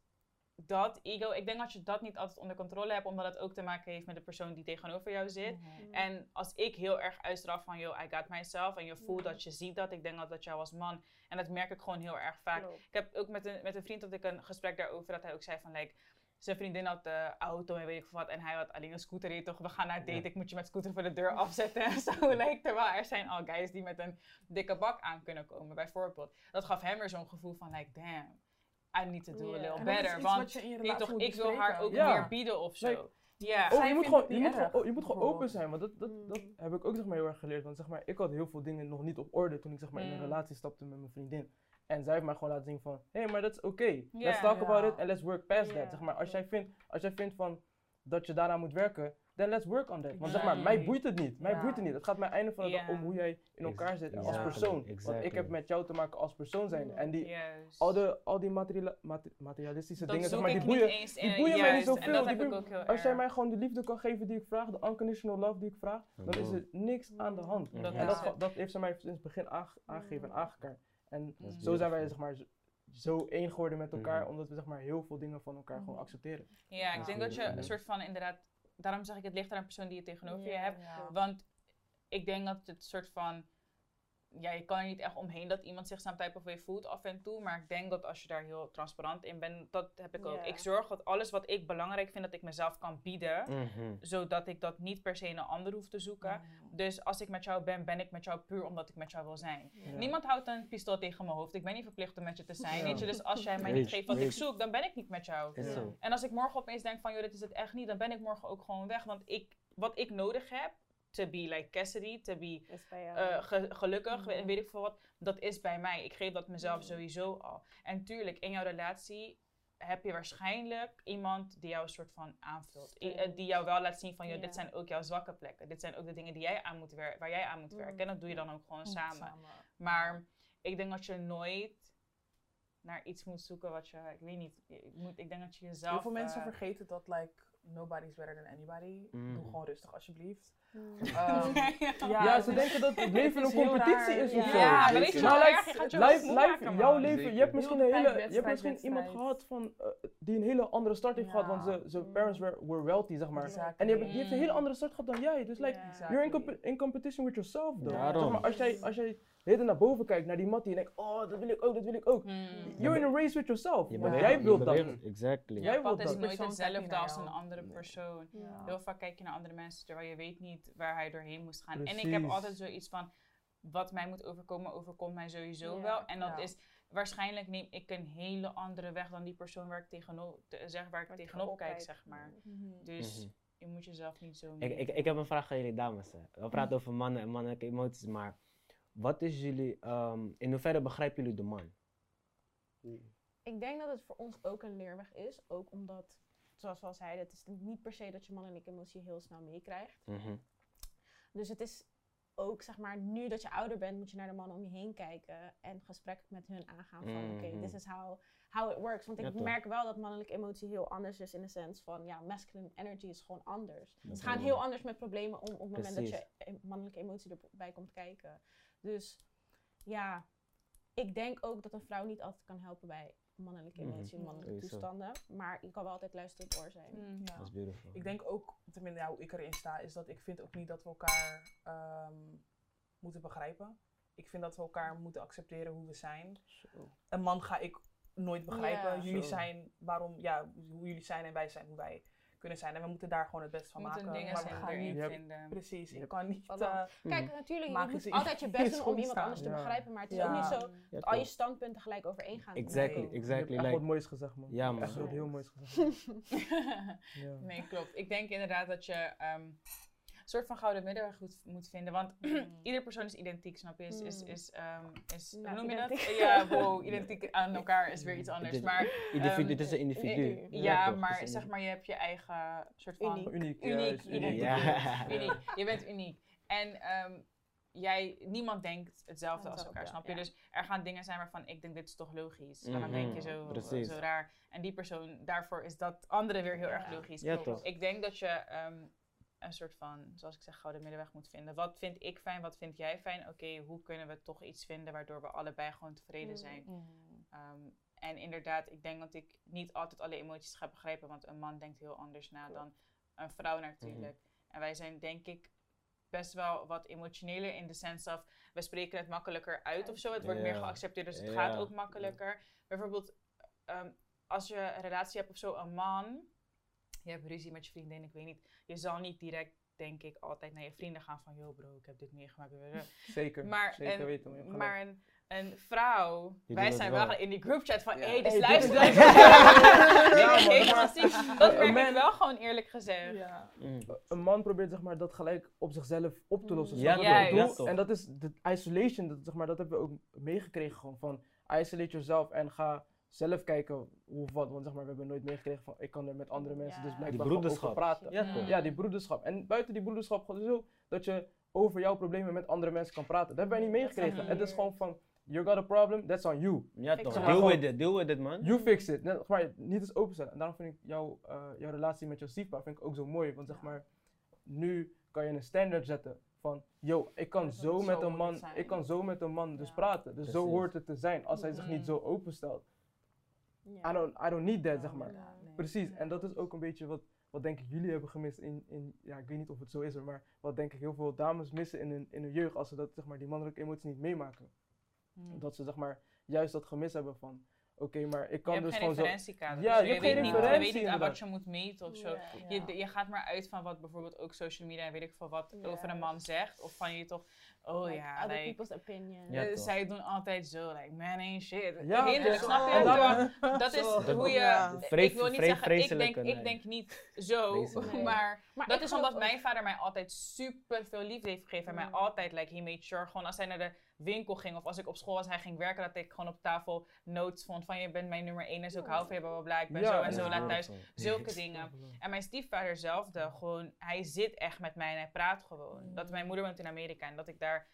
dat ego, ik denk dat je dat niet altijd onder controle hebt, omdat het ook te maken heeft met de persoon die tegenover jou zit. Mhm. En als ik heel erg uitstraal van, yo, I got myself, en je voelt dat je ziet dat, ik denk dat dat jou als man, en dat merk ik gewoon heel erg vaak. Klopt. Ik heb ook met een, met een vriend had ik een gesprek daarover, dat hij ook zei van, like, zijn vriendin had de auto en weet ik veel wat, en hij had alleen een scooter, je toch, we gaan naar date, Ja. ik moet je met scooter voor de deur afzetten en zo. Like, terwijl er zijn al guys die met een dikke bak aan kunnen komen, bijvoorbeeld. Dat gaf hem weer zo'n gevoel van, like, damn, I need to do a little better, iets want wat je in je weet relatie toch, moet ik wil haar ook Ja. meer bieden of zo. Like- ja. Oh, Zij je moet gewoon, je moet gewoon, oh, je moet gewoon open zijn, want dat, dat, dat Mm. heb ik ook zeg maar, heel erg geleerd. Want zeg maar, ik had heel veel dingen nog niet op orde toen ik zeg maar, in een Mm. relatie stapte met mijn vriendin. En zij heeft mij gewoon laten zien van, hé, hey, maar dat is oké. Let's talk about it and let's work past that. Zeg maar, als, jij vindt, als jij vindt van, dat je daaraan moet werken, then let's work on that. Want zeg maar, mij boeit het niet. Mij Ja. boeit het niet. Het gaat mij einde van de dag om hoe jij in elkaar zit als Exactly, persoon. Want ik heb met jou te maken als persoon zijn. En die, Juist. al, de, al die materialistische dat dingen, zeg zoek maar, die ik niet boeien, eens die boeien mij niet zoveel. dat Die heb ik boeien- ook heel Als jij mij gewoon de liefde kan geven die ik vraag, de unconditional love die ik vraag, dan is er niks aan de hand. En dat, dat heeft ze mij sinds het begin aange- aangegeven en aangekaart. En zo zijn wij zeg maar, zo- één geworden met elkaar, omdat we zeg maar, heel veel dingen van elkaar gewoon accepteren. Ja, ik denk dat je een soort van inderdaad... Daarom zeg ik, het ligt aan een persoon die je tegenover je hebt. Want ik denk dat het soort van... Ja, je kan er niet echt omheen dat iemand zich some type of way voelt af en toe. Maar ik denk dat als je daar heel transparant in bent, dat heb ik ook. Ik zorg dat alles wat ik belangrijk vind, dat ik mezelf kan bieden. Mhm. Zodat ik dat niet per se in een ander hoef te zoeken. Dus als ik met jou ben, ben ik met jou puur omdat ik met jou wil zijn. Niemand houdt een pistool tegen mijn hoofd. Ik ben niet verplicht om met je te zijn. Weet je? Dus als jij mij niet geeft wat ik zoek, dan ben ik niet met jou. En als ik morgen opeens denk van, joh, dit is het echt niet, dan ben ik morgen ook gewoon weg. Want ik, wat ik nodig heb, to be like Cassidy, to be eh, ge- gelukkig, en weet ik veel wat, dat is bij mij. Ik geef dat mezelf Mhm. sowieso al. En tuurlijk, in jouw relatie heb je waarschijnlijk iemand die jou een soort van aanvult. I- eh, die jou wel laat zien van, joh, dit zijn ook jouw zwakke plekken. Dit zijn ook de dingen die jij aan moet waar jij aan moet Mhm. werken. En dat doe je dan ook gewoon Mm, samen. Maar ik denk dat je nooit naar iets moet zoeken wat je, ik weet niet, je moet, ik denk dat je jezelf... Heel veel mensen eh, vergeten dat like nobody's better than anybody. Mm. Doe gewoon rustig alsjeblieft. Mm. Ehm, Ja, het ze denken dat het leven een competitie is of Ja. zo. Ja, maar weet je Nou, jouw leven, je hebt misschien een hele, je hebt misschien iemand gehad van, eh, die een hele andere start heeft Ja. gehad, want ze, zijn Mm. parents were, were wealthy, zeg maar. Exactly. En die, hebben, die heeft een hele Mm. andere start gehad dan jij, dus like, Ja. You're in, comp- in competition with yourself, though. Zeg maar, als jij, als jij hele tijd naar boven kijkt, naar die mattie, en denkt, oh, dat wil ik ook, dat wil ik ook. Hmm. You're in a race with yourself, Je beweegt- jij wilt dat. Exactly. Jij wilt pad is dat. nooit hetzelfde als een andere Nee. persoon. Ja. Heel vaak kijk je naar andere mensen terwijl je weet niet waar hij doorheen moest gaan. En ik heb altijd zoiets van, wat mij moet overkomen, overkomt mij sowieso Ja, wel. En dat ja. is, waarschijnlijk neem ik een hele andere weg dan die persoon waar ik tegenop, te- zeg, waar ik Waar tegenop kijk, kijkt. zeg maar. Mhm. Dus Mhm. je moet jezelf niet zo Ik, ik, ik heb een vraag aan jullie dames. hè. We praten over mannen en mannelijke emoties, maar wat is jullie, ehm, in hoeverre begrijpen jullie de man? Ik denk dat het voor ons ook een leerweg is. Ook omdat, zoals we al zeiden, het is niet per se dat je mannelijke emotie heel snel meekrijgt. Mhm. Dus het is ook zeg maar, nu dat je ouder bent, moet je naar de mannen om je heen kijken en gesprekken met hun aangaan van oké, Mhm. this is how, how it works. Want ik Ja, merk wel dat mannelijke emotie heel anders is in de sens van ja, masculine energy is gewoon anders. Dat Ze gaan heel anders met problemen om op het moment dat je mannelijke emotie erbij komt kijken. Dus ja, ik denk ook dat een vrouw niet altijd kan helpen bij mannelijke Mhm. emotie en mannelijke Sowieso. toestanden. Maar je kan wel altijd luisterend oor zijn. Ja. Dat is beautiful. Ik denk ook, tenminste ja, hoe ik erin sta, is dat ik vind ook niet dat we elkaar ehm, moeten begrijpen. Ik vind dat we elkaar moeten accepteren hoe we zijn. Een man ga ik nooit begrijpen. Ja. jullie Zo. zijn waarom, ja, hoe jullie zijn en wij zijn hoe wij kunnen zijn. En we moeten daar gewoon het beste We van moeten maken. dingen maar we gaan niet. Vinden. Precies, ik Yep. kan niet. Eh, Kijk, natuurlijk, je moet altijd je best doen om iemand staan. anders te Ja. begrijpen. Maar het is Ja. ook niet zo Ja, dat al je standpunten gelijk overeen gaan. Exactly, Nee. Je exactly. hebt echt Like, wat moois gezegd, man. Ja, man. Echt wat heel moois gezegd. Ja. nee, klopt. Ik denk inderdaad dat je ehm, een soort van gouden middenweg goed moet vinden. Want ieder persoon is identiek, snap je? Is, is, Mm. is, ehm, is Nou, hoe noem je dat? identiek. Ja, wow, identiek aan elkaar is weer iets anders. Dit- Maar individu, ehm, dit is een individu. eh, ja, maar zeg maar, je hebt je eigen soort van... Uniek. Uniek. Uniek, uniek. Ja. uniek. Je bent uniek. En ehm, jij, niemand denkt hetzelfde als elkaar, snap je? ja. Dus er gaan dingen zijn waarvan ik denk, dit is toch logisch. En dan denk je zo, Mhm, precies. zo raar. En die persoon, daarvoor is dat andere weer heel Ja. erg logisch. Ja, toch. Ik denk dat je ehm, een soort van, zoals ik zeg, gouden middenweg moet vinden. Wat vind ik fijn, wat vind jij fijn? Oké, hoe kunnen we toch iets vinden waardoor we allebei gewoon tevreden Mm. zijn? Ehm, en inderdaad, ik denk dat ik niet altijd alle emoties ga begrijpen, want een man denkt heel anders na dan een vrouw natuurlijk. En wij zijn denk ik best wel wat emotioneler in de sense of, we spreken het makkelijker uit of zo. Het wordt meer geaccepteerd, dus het gaat ook makkelijker. Bijvoorbeeld, ehm, als je een relatie hebt of zo, een man, je hebt ruzie met je vriendin, ik weet niet, je zal niet direct, denk ik, altijd naar je vrienden gaan van, yo bro, ik heb dit meegemaakt. Zeker. Maar, Zeker een, weten. hebt maar een, een vrouw, wij zijn wel in die groupchat van, hé, Ja. hey, dus Hey, luister, dit. Ja, maar-. Dat merk ik wel gewoon eerlijk gezegd. Ja. Mm. een man probeert zeg maar, dat gelijk op zichzelf op te lossen. Ja, juist. bedoel? Ja, en dat is de isolation, dat, zeg maar, dat hebben we ook meegekregen gewoon van isolate jezelf en ga zelf kijken hoe of wat. Want zeg maar, we hebben nooit meegekregen van ik kan er met andere mensen Ja. dus Die blijkbaar gewoon over broederschap. praten. Ja, Mm. die broederschap. En buiten die broederschap gewoon zo dat je over jouw problemen met andere mensen kan praten. Dat hebben wij niet meegekregen. Het is gewoon van, you got a problem, that's on you. Ja, toch. Deal gewoon- with it, deal with it, man. You fix it. Net, zeg maar, niet eens openstellen. En daarom vind ik jouw, eh, jouw relatie met jouw vind ik ook zo mooi. Want zeg maar, nu kan je een standaard zetten van, yo, ik kan zo met zo een man, ik kan zo met een man dus Ja. praten. Dus zo hoort het te zijn. Als hij zich niet Mhm. zo openstelt. I don't, I don't need that, zeg maar. Nee. Precies. En dat is ook een beetje wat, wat denk ik jullie hebben gemist in, in, ja, ik weet niet of het zo is, maar wat denk ik heel veel dames missen in hun, in hun jeugd als ze dat, zeg maar, die mannelijke emotie niet meemaken. Hmm. Dat ze, zeg maar, juist dat gemis hebben van, oké, maar ik Je kan dus geen gewoon zo... referentiekader. Ja, dus je hebt weet geen niet, Je weet referentie niet aan wat je moet meten of zo. Ja. Ja. Je, je gaat maar uit van wat bijvoorbeeld ook social media en weet ik veel wat Ja. over een man zegt. Of van je toch, oh Like, ja, other like, people's opinion. Ja, eh, toch. zij doen altijd zo, like, man ain't shit. Ja, Hinderlijk, ja. snap je? Dan- dat is Zo. hoe je, ik wil niet zeggen, ik denk, ik denk niet zo. Nee. maar Maar dat is omdat ook- mijn vader mij altijd super veel liefde heeft gegeven. En mij Mm. altijd, like, he made sure, gewoon als hij naar de winkel ging of als ik op school was, hij ging werken, dat ik gewoon op tafel notes vond van je bent mijn nummer één, dus ik hou van je, bla bla bla, ik ben Ja, zo en zo, laat thuis. Zulke dingen. En mijn stiefvader zelfde, gewoon, hij zit echt met mij en hij praat gewoon. Dat mijn moeder woont in Amerika en dat ik daar,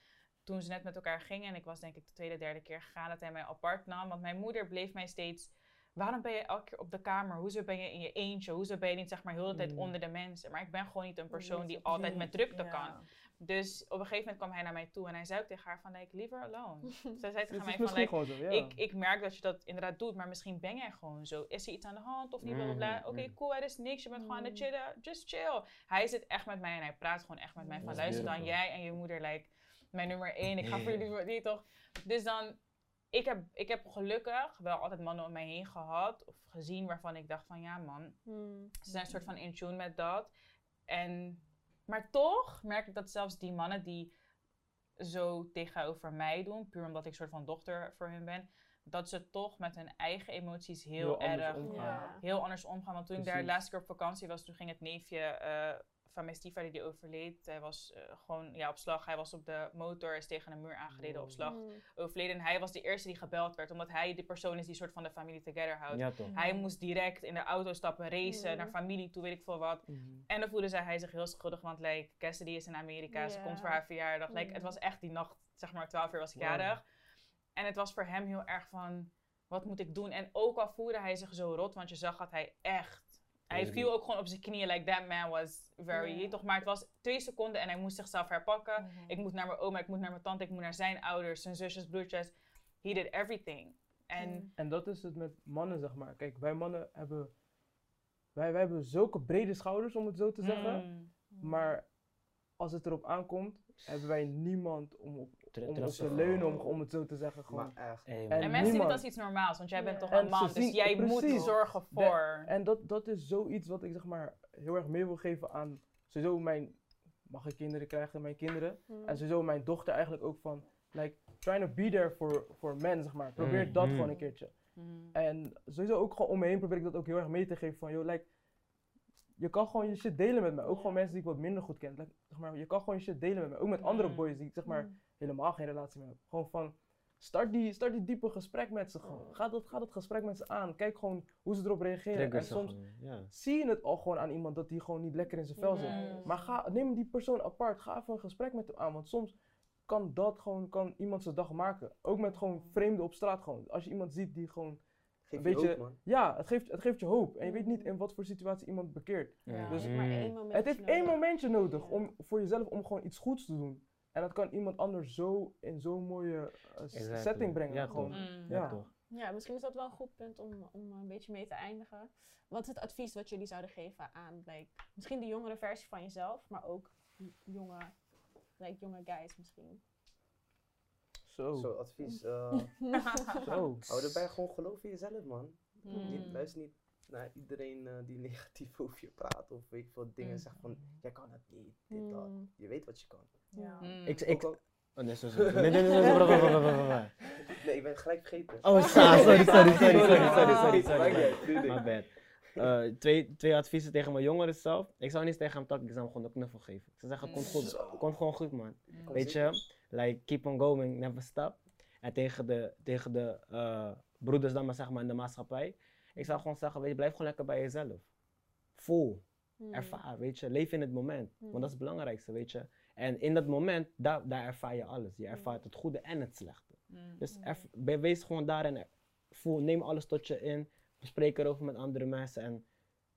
toen ze net met elkaar gingen en ik was denk ik de tweede, derde keer gegaan, dat hij mij apart nam. Want mijn moeder bleef mij steeds, waarom ben je elke keer op de kamer? Hoezo ben je in je eentje? Hoezo ben je niet zeg maar heel de tijd Mm. onder de mensen? Maar ik ben gewoon niet een persoon die altijd met drukte Ja. kan. Dus op een gegeven moment kwam hij naar mij toe en hij zei ook tegen haar van, like, leave her alone. Zij zei Het tegen mij van, misschien like, gewoon zo, ja. ik, ik merk dat je dat inderdaad doet, maar misschien ben jij gewoon zo. Is er iets aan de hand of niet? Mhm, Oké, mhm. cool, er is niks. Je bent gewoon aan het Mm. chillen. Just chill. Hij zit echt met mij en hij praat gewoon echt met mij. Van luister dan, jij en je moeder, like, mijn nummer één. Ik ga voor jullie, die toch? Dus dan, ik heb, ik heb gelukkig wel altijd mannen om mij heen gehad of gezien waarvan ik dacht van, ja man, Hmm. ze zijn een soort van in tune met dat. En, maar toch merk ik dat zelfs die mannen die zo tegenover mij doen, puur omdat ik een soort van dochter voor hun ben, dat ze toch met hun eigen emoties heel, Heel anders erg omgaan. Ja. heel anders omgaan. Want toen ik daar laatste keer op vakantie was, toen ging het neefje eh, van mijn stiefvader die overleed. Hij was eh, gewoon ja, op slag. Hij was op de motor, is tegen een muur aangereden op slag. Mm. Overleden. En hij was de eerste die gebeld werd, omdat hij de persoon is die soort van de familie together houdt. Ja? Hij moest direct in de auto stappen, racen, Mm. naar familie toe, weet ik veel wat. Mhm. En dan voelde zij hij zich heel schuldig, want like, Cassidy is in Amerika, ze komt voor haar verjaardag. Like, Mm. Het was echt die nacht, zeg maar 12 uur was ik Wow. jarig. En het was voor hem heel erg van, wat moet ik doen? En ook al voelde hij zich zo rot, want je zag dat hij echt... Hij Really? viel ook gewoon op zijn knieën, like that man was very... Toch, maar het was twee seconden en hij moest zichzelf herpakken. Mhm. Ik moet naar mijn oma, ik moet naar mijn tante, ik moet naar zijn ouders, zijn zusjes, broertjes. He did everything. En Mm. En dat is het met mannen, zeg maar. Kijk, wij mannen hebben. Wij, wij hebben zulke brede schouders, om het zo te zeggen. Mm. Maar als het erop aankomt, hebben wij niemand om op, om op te leunen, om, om het zo te zeggen. Gewoon. Maar echt. Hey, En mensen zien het niemand- als iets normaals, want jij bent toch En een man, dus jij moet zorgen De- voor. En dat, dat is zoiets wat ik zeg maar heel erg mee wil geven aan sowieso mijn. Mag ik kinderen krijgen, mijn kinderen? Mm. En sowieso mijn dochter eigenlijk ook van. Like, trying to be there for, for men, zeg maar. Probeer dat Mhm. gewoon een keertje. Mm. En sowieso ook gewoon om me heen probeer ik dat ook heel erg mee te geven van, joh, like, je kan gewoon je shit delen met mij. Ook gewoon mensen die ik wat minder goed ken. Like, zeg maar, je kan gewoon je shit delen met mij. Ook met andere boys die ik zeg maar Mm. Helemaal geen relatie mee heb. Gewoon van, start die, start die diepe gesprek met ze gewoon. Ga dat, ga dat gesprek met ze aan. Kijk gewoon hoe ze erop reageren. En soms ja. zie je het al gewoon aan iemand dat die gewoon niet lekker in zijn vel zit. Maar ga, neem die persoon apart. Ga even een gesprek met hem aan. Want soms kan dat gewoon, kan iemand zijn dag maken. Ook met gewoon vreemden op straat gewoon. Als je iemand ziet die gewoon Geef Weet je je- hoop, man. ja, het geeft, het geeft je hoop. En je weet niet in wat voor situatie iemand bekeert. Ja, Dus- maar één moment Het heeft één momentje nodig om voor jezelf om gewoon iets goeds te doen. En dat kan iemand anders zo in zo'n mooie eh, Exactly. setting brengen. Ja, gewoon. toch. Mm. Ja, Ja. toch. Ja, misschien is dat wel een goed punt om, om een beetje mee te eindigen. Wat is het advies wat jullie zouden geven aan like, misschien de jongere versie van jezelf, maar ook jonge, like, jonge guys misschien? Zo. Zo, advies. eh Zo. hou erbij, gewoon geloof in jezelf, man. Mm. Niet, luister niet naar iedereen eh, die negatief over je praat of weet ik veel dingen Mm. zegt van, jij kan het niet, dit, dat. Mm. Je weet wat je kan. Ja. Mm. Ik, ik, oh, nee, sorry, sorry. Nee, nee, ik ben gelijk vergeten. Oh, sorry, sorry, sorry, sorry, sorry, sorry, sorry. Sorry. My bad. Eh, twee, twee adviezen tegen mijn jongeren zelf. Ik zou niet tegen hem takken, ik zou hem gewoon een knuffel geven. Ik zou zeggen, komt goed, komt gewoon goed man. Mm. Weet je, like keep on going, never stop. En tegen de, tegen de eh, broeders dan maar zeg maar in de maatschappij. Ik zou gewoon zeggen, weet je, blijf gewoon lekker bij jezelf. Voel, Mm. ervaar, weet je, leef in het moment. Mm. Want dat is het belangrijkste, weet je. En in dat moment, daar, daar ervaar je alles. Je ervaart het goede en het slechte. Mm. Dus wees gewoon daarin. er- Voel, neem alles tot je in. Bespreek erover met andere mensen. En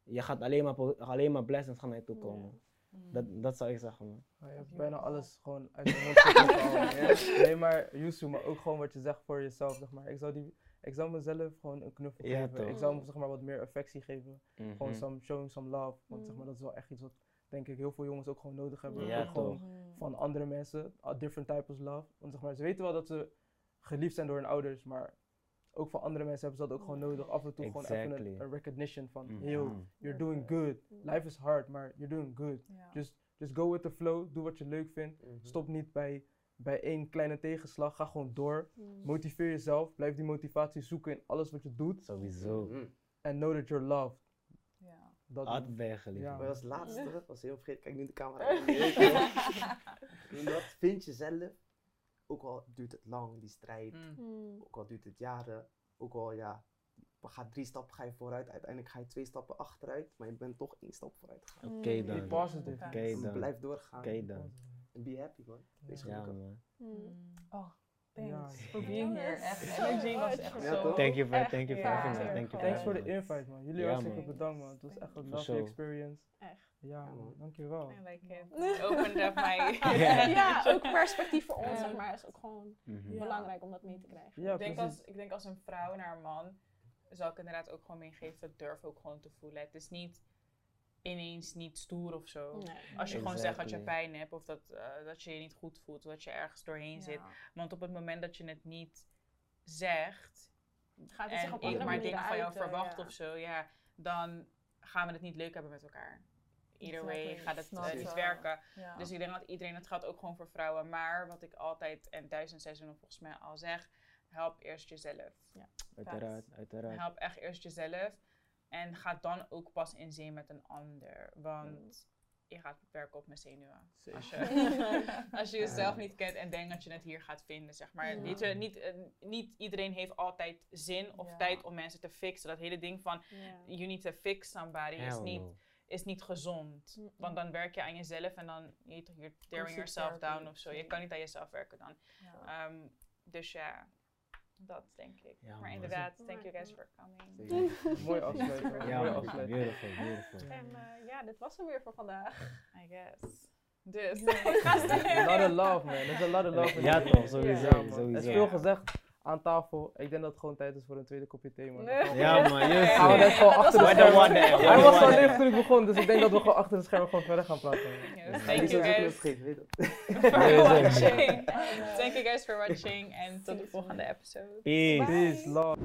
je gaat alleen maar, alleen maar blessings gaan naar je toe komen. Mm. Dat, dat zou ik zeggen, man. Maar je hebt bijna alles gewoon uit de mond gehaald. Nee, maar Yusu, maar ook gewoon wat je zegt voor jezelf, zeg maar. Ik zou, die, ik zou mezelf gewoon een knuffel Ja, geven. toch. Ik zou hem zeg maar wat meer affectie geven. Gewoon Mhm. some, showing some love. Want zeg Mm. maar, dat is wel echt iets wat, denk ik, heel veel jongens ook gewoon nodig hebben. Ja, gewoon van andere mensen, a different types of love. Want zeg maar, ze weten wel dat ze geliefd zijn door hun ouders, maar ook van andere mensen hebben ze dat ook gewoon nodig. Af en toe gewoon even een, een recognition van, Mhm. yo, you're doing good. Life is hard, maar you're doing good. Ja. Just, just go with the flow, doe wat je leuk vindt. Mhm. Stop niet bij, bij één kleine tegenslag, ga gewoon door. Mm. Motiveer jezelf, blijf die motivatie zoeken in alles wat je doet. Sowieso. En know that you're loved. Dat je geliefd. Ja. Maar als laatste, was heel vergeten, kijk nu in de camera. Dat, vind jezelf. Ook al duurt het lang, die strijd. Mm. Mm. Ook al duurt het jaren. Ook al ja, we gaan drie stappen ga je vooruit. Uiteindelijk ga je twee stappen achteruit. Maar je bent toch één stap vooruit gegaan. Oké Mm. Be dan. positive. Oké En dan. blijf doorgaan. Oké dan. En be happy man. Wees Ja. Ja, gelukkig. man. Mm. Oh, thanks Ja. for being here. Echt, energy was zo. Thank you for, Echt, thank you for having me. Thank you for Thanks de me. invite man. Jullie hartstikke bedankt man. Het was echt een lovely experience. Echt. Ja man, dankjewel. I like it. Opened up my... Ja. ook perspectief voor ons, zeg maar, is ook gewoon Mhm. Belangrijk om dat mee te krijgen. Ja, ik, denk precies. als, ik denk als een vrouw naar een man, zou ik inderdaad ook gewoon meegeven, durf ook gewoon te voelen. Het is niet ineens niet stoer of zo. Nee. Als je gewoon zegt dat je pijn hebt of dat, eh, dat je je niet goed voelt, dat je ergens doorheen zit. Ja. Want op het moment dat je het niet zegt Gaat het zich en op ik andere maar dingen van jou uiten, verwacht ja. of zo, ja, dan gaan we het niet leuk hebben met elkaar. Either way Exactly. gaat het eh, niet werken. Ja. Dus ik denk dat iedereen, het gaat ook gewoon voor vrouwen. Maar wat ik altijd en duizend seizoenen volgens mij al zeg, help eerst jezelf. Uiteraard, uiteraard. Help echt eerst jezelf. En ga dan ook pas in zee met een ander. Want je gaat werken op mijn zenuwen. Als je, als je jezelf niet kent en denkt dat je het hier gaat vinden, zeg maar. Ja. Weet je, niet, eh, niet iedereen heeft altijd zin of Ja. tijd om mensen te fixen. Dat hele ding van, Ja. you need to fix somebody, is niet, no. is niet gezond. Want dan werk je aan jezelf en dan, je tearing yourself down of zo. Je kan niet aan jezelf werken dan. Ja. Ehm, dus ja, dat denk ik. Ja, maar inderdaad, thank you guys for coming. Mooi afsluiten. Ja, Mooi man. afsluiten. beautiful, beautiful. En eh, ja, dit was hem weer voor vandaag. I guess. Dus, A lot of love, man. There's a lot of love. in Ja toch, sowieso, Ja, man. Er is sowieso. veel gezegd aan tafel. Ik denk dat het gewoon tijd is voor een tweede kopje thee, man. Ja, man. Yes. Gaan we gewoon achter de schermen. Hij was al leeg toen ik begon, dus ik denk dat we gewoon achter de schermen gewoon verder gaan praten. Yes. Thank you guys for watching. Thank you guys for watching en tot de volgende episode. Peace. Peace, love.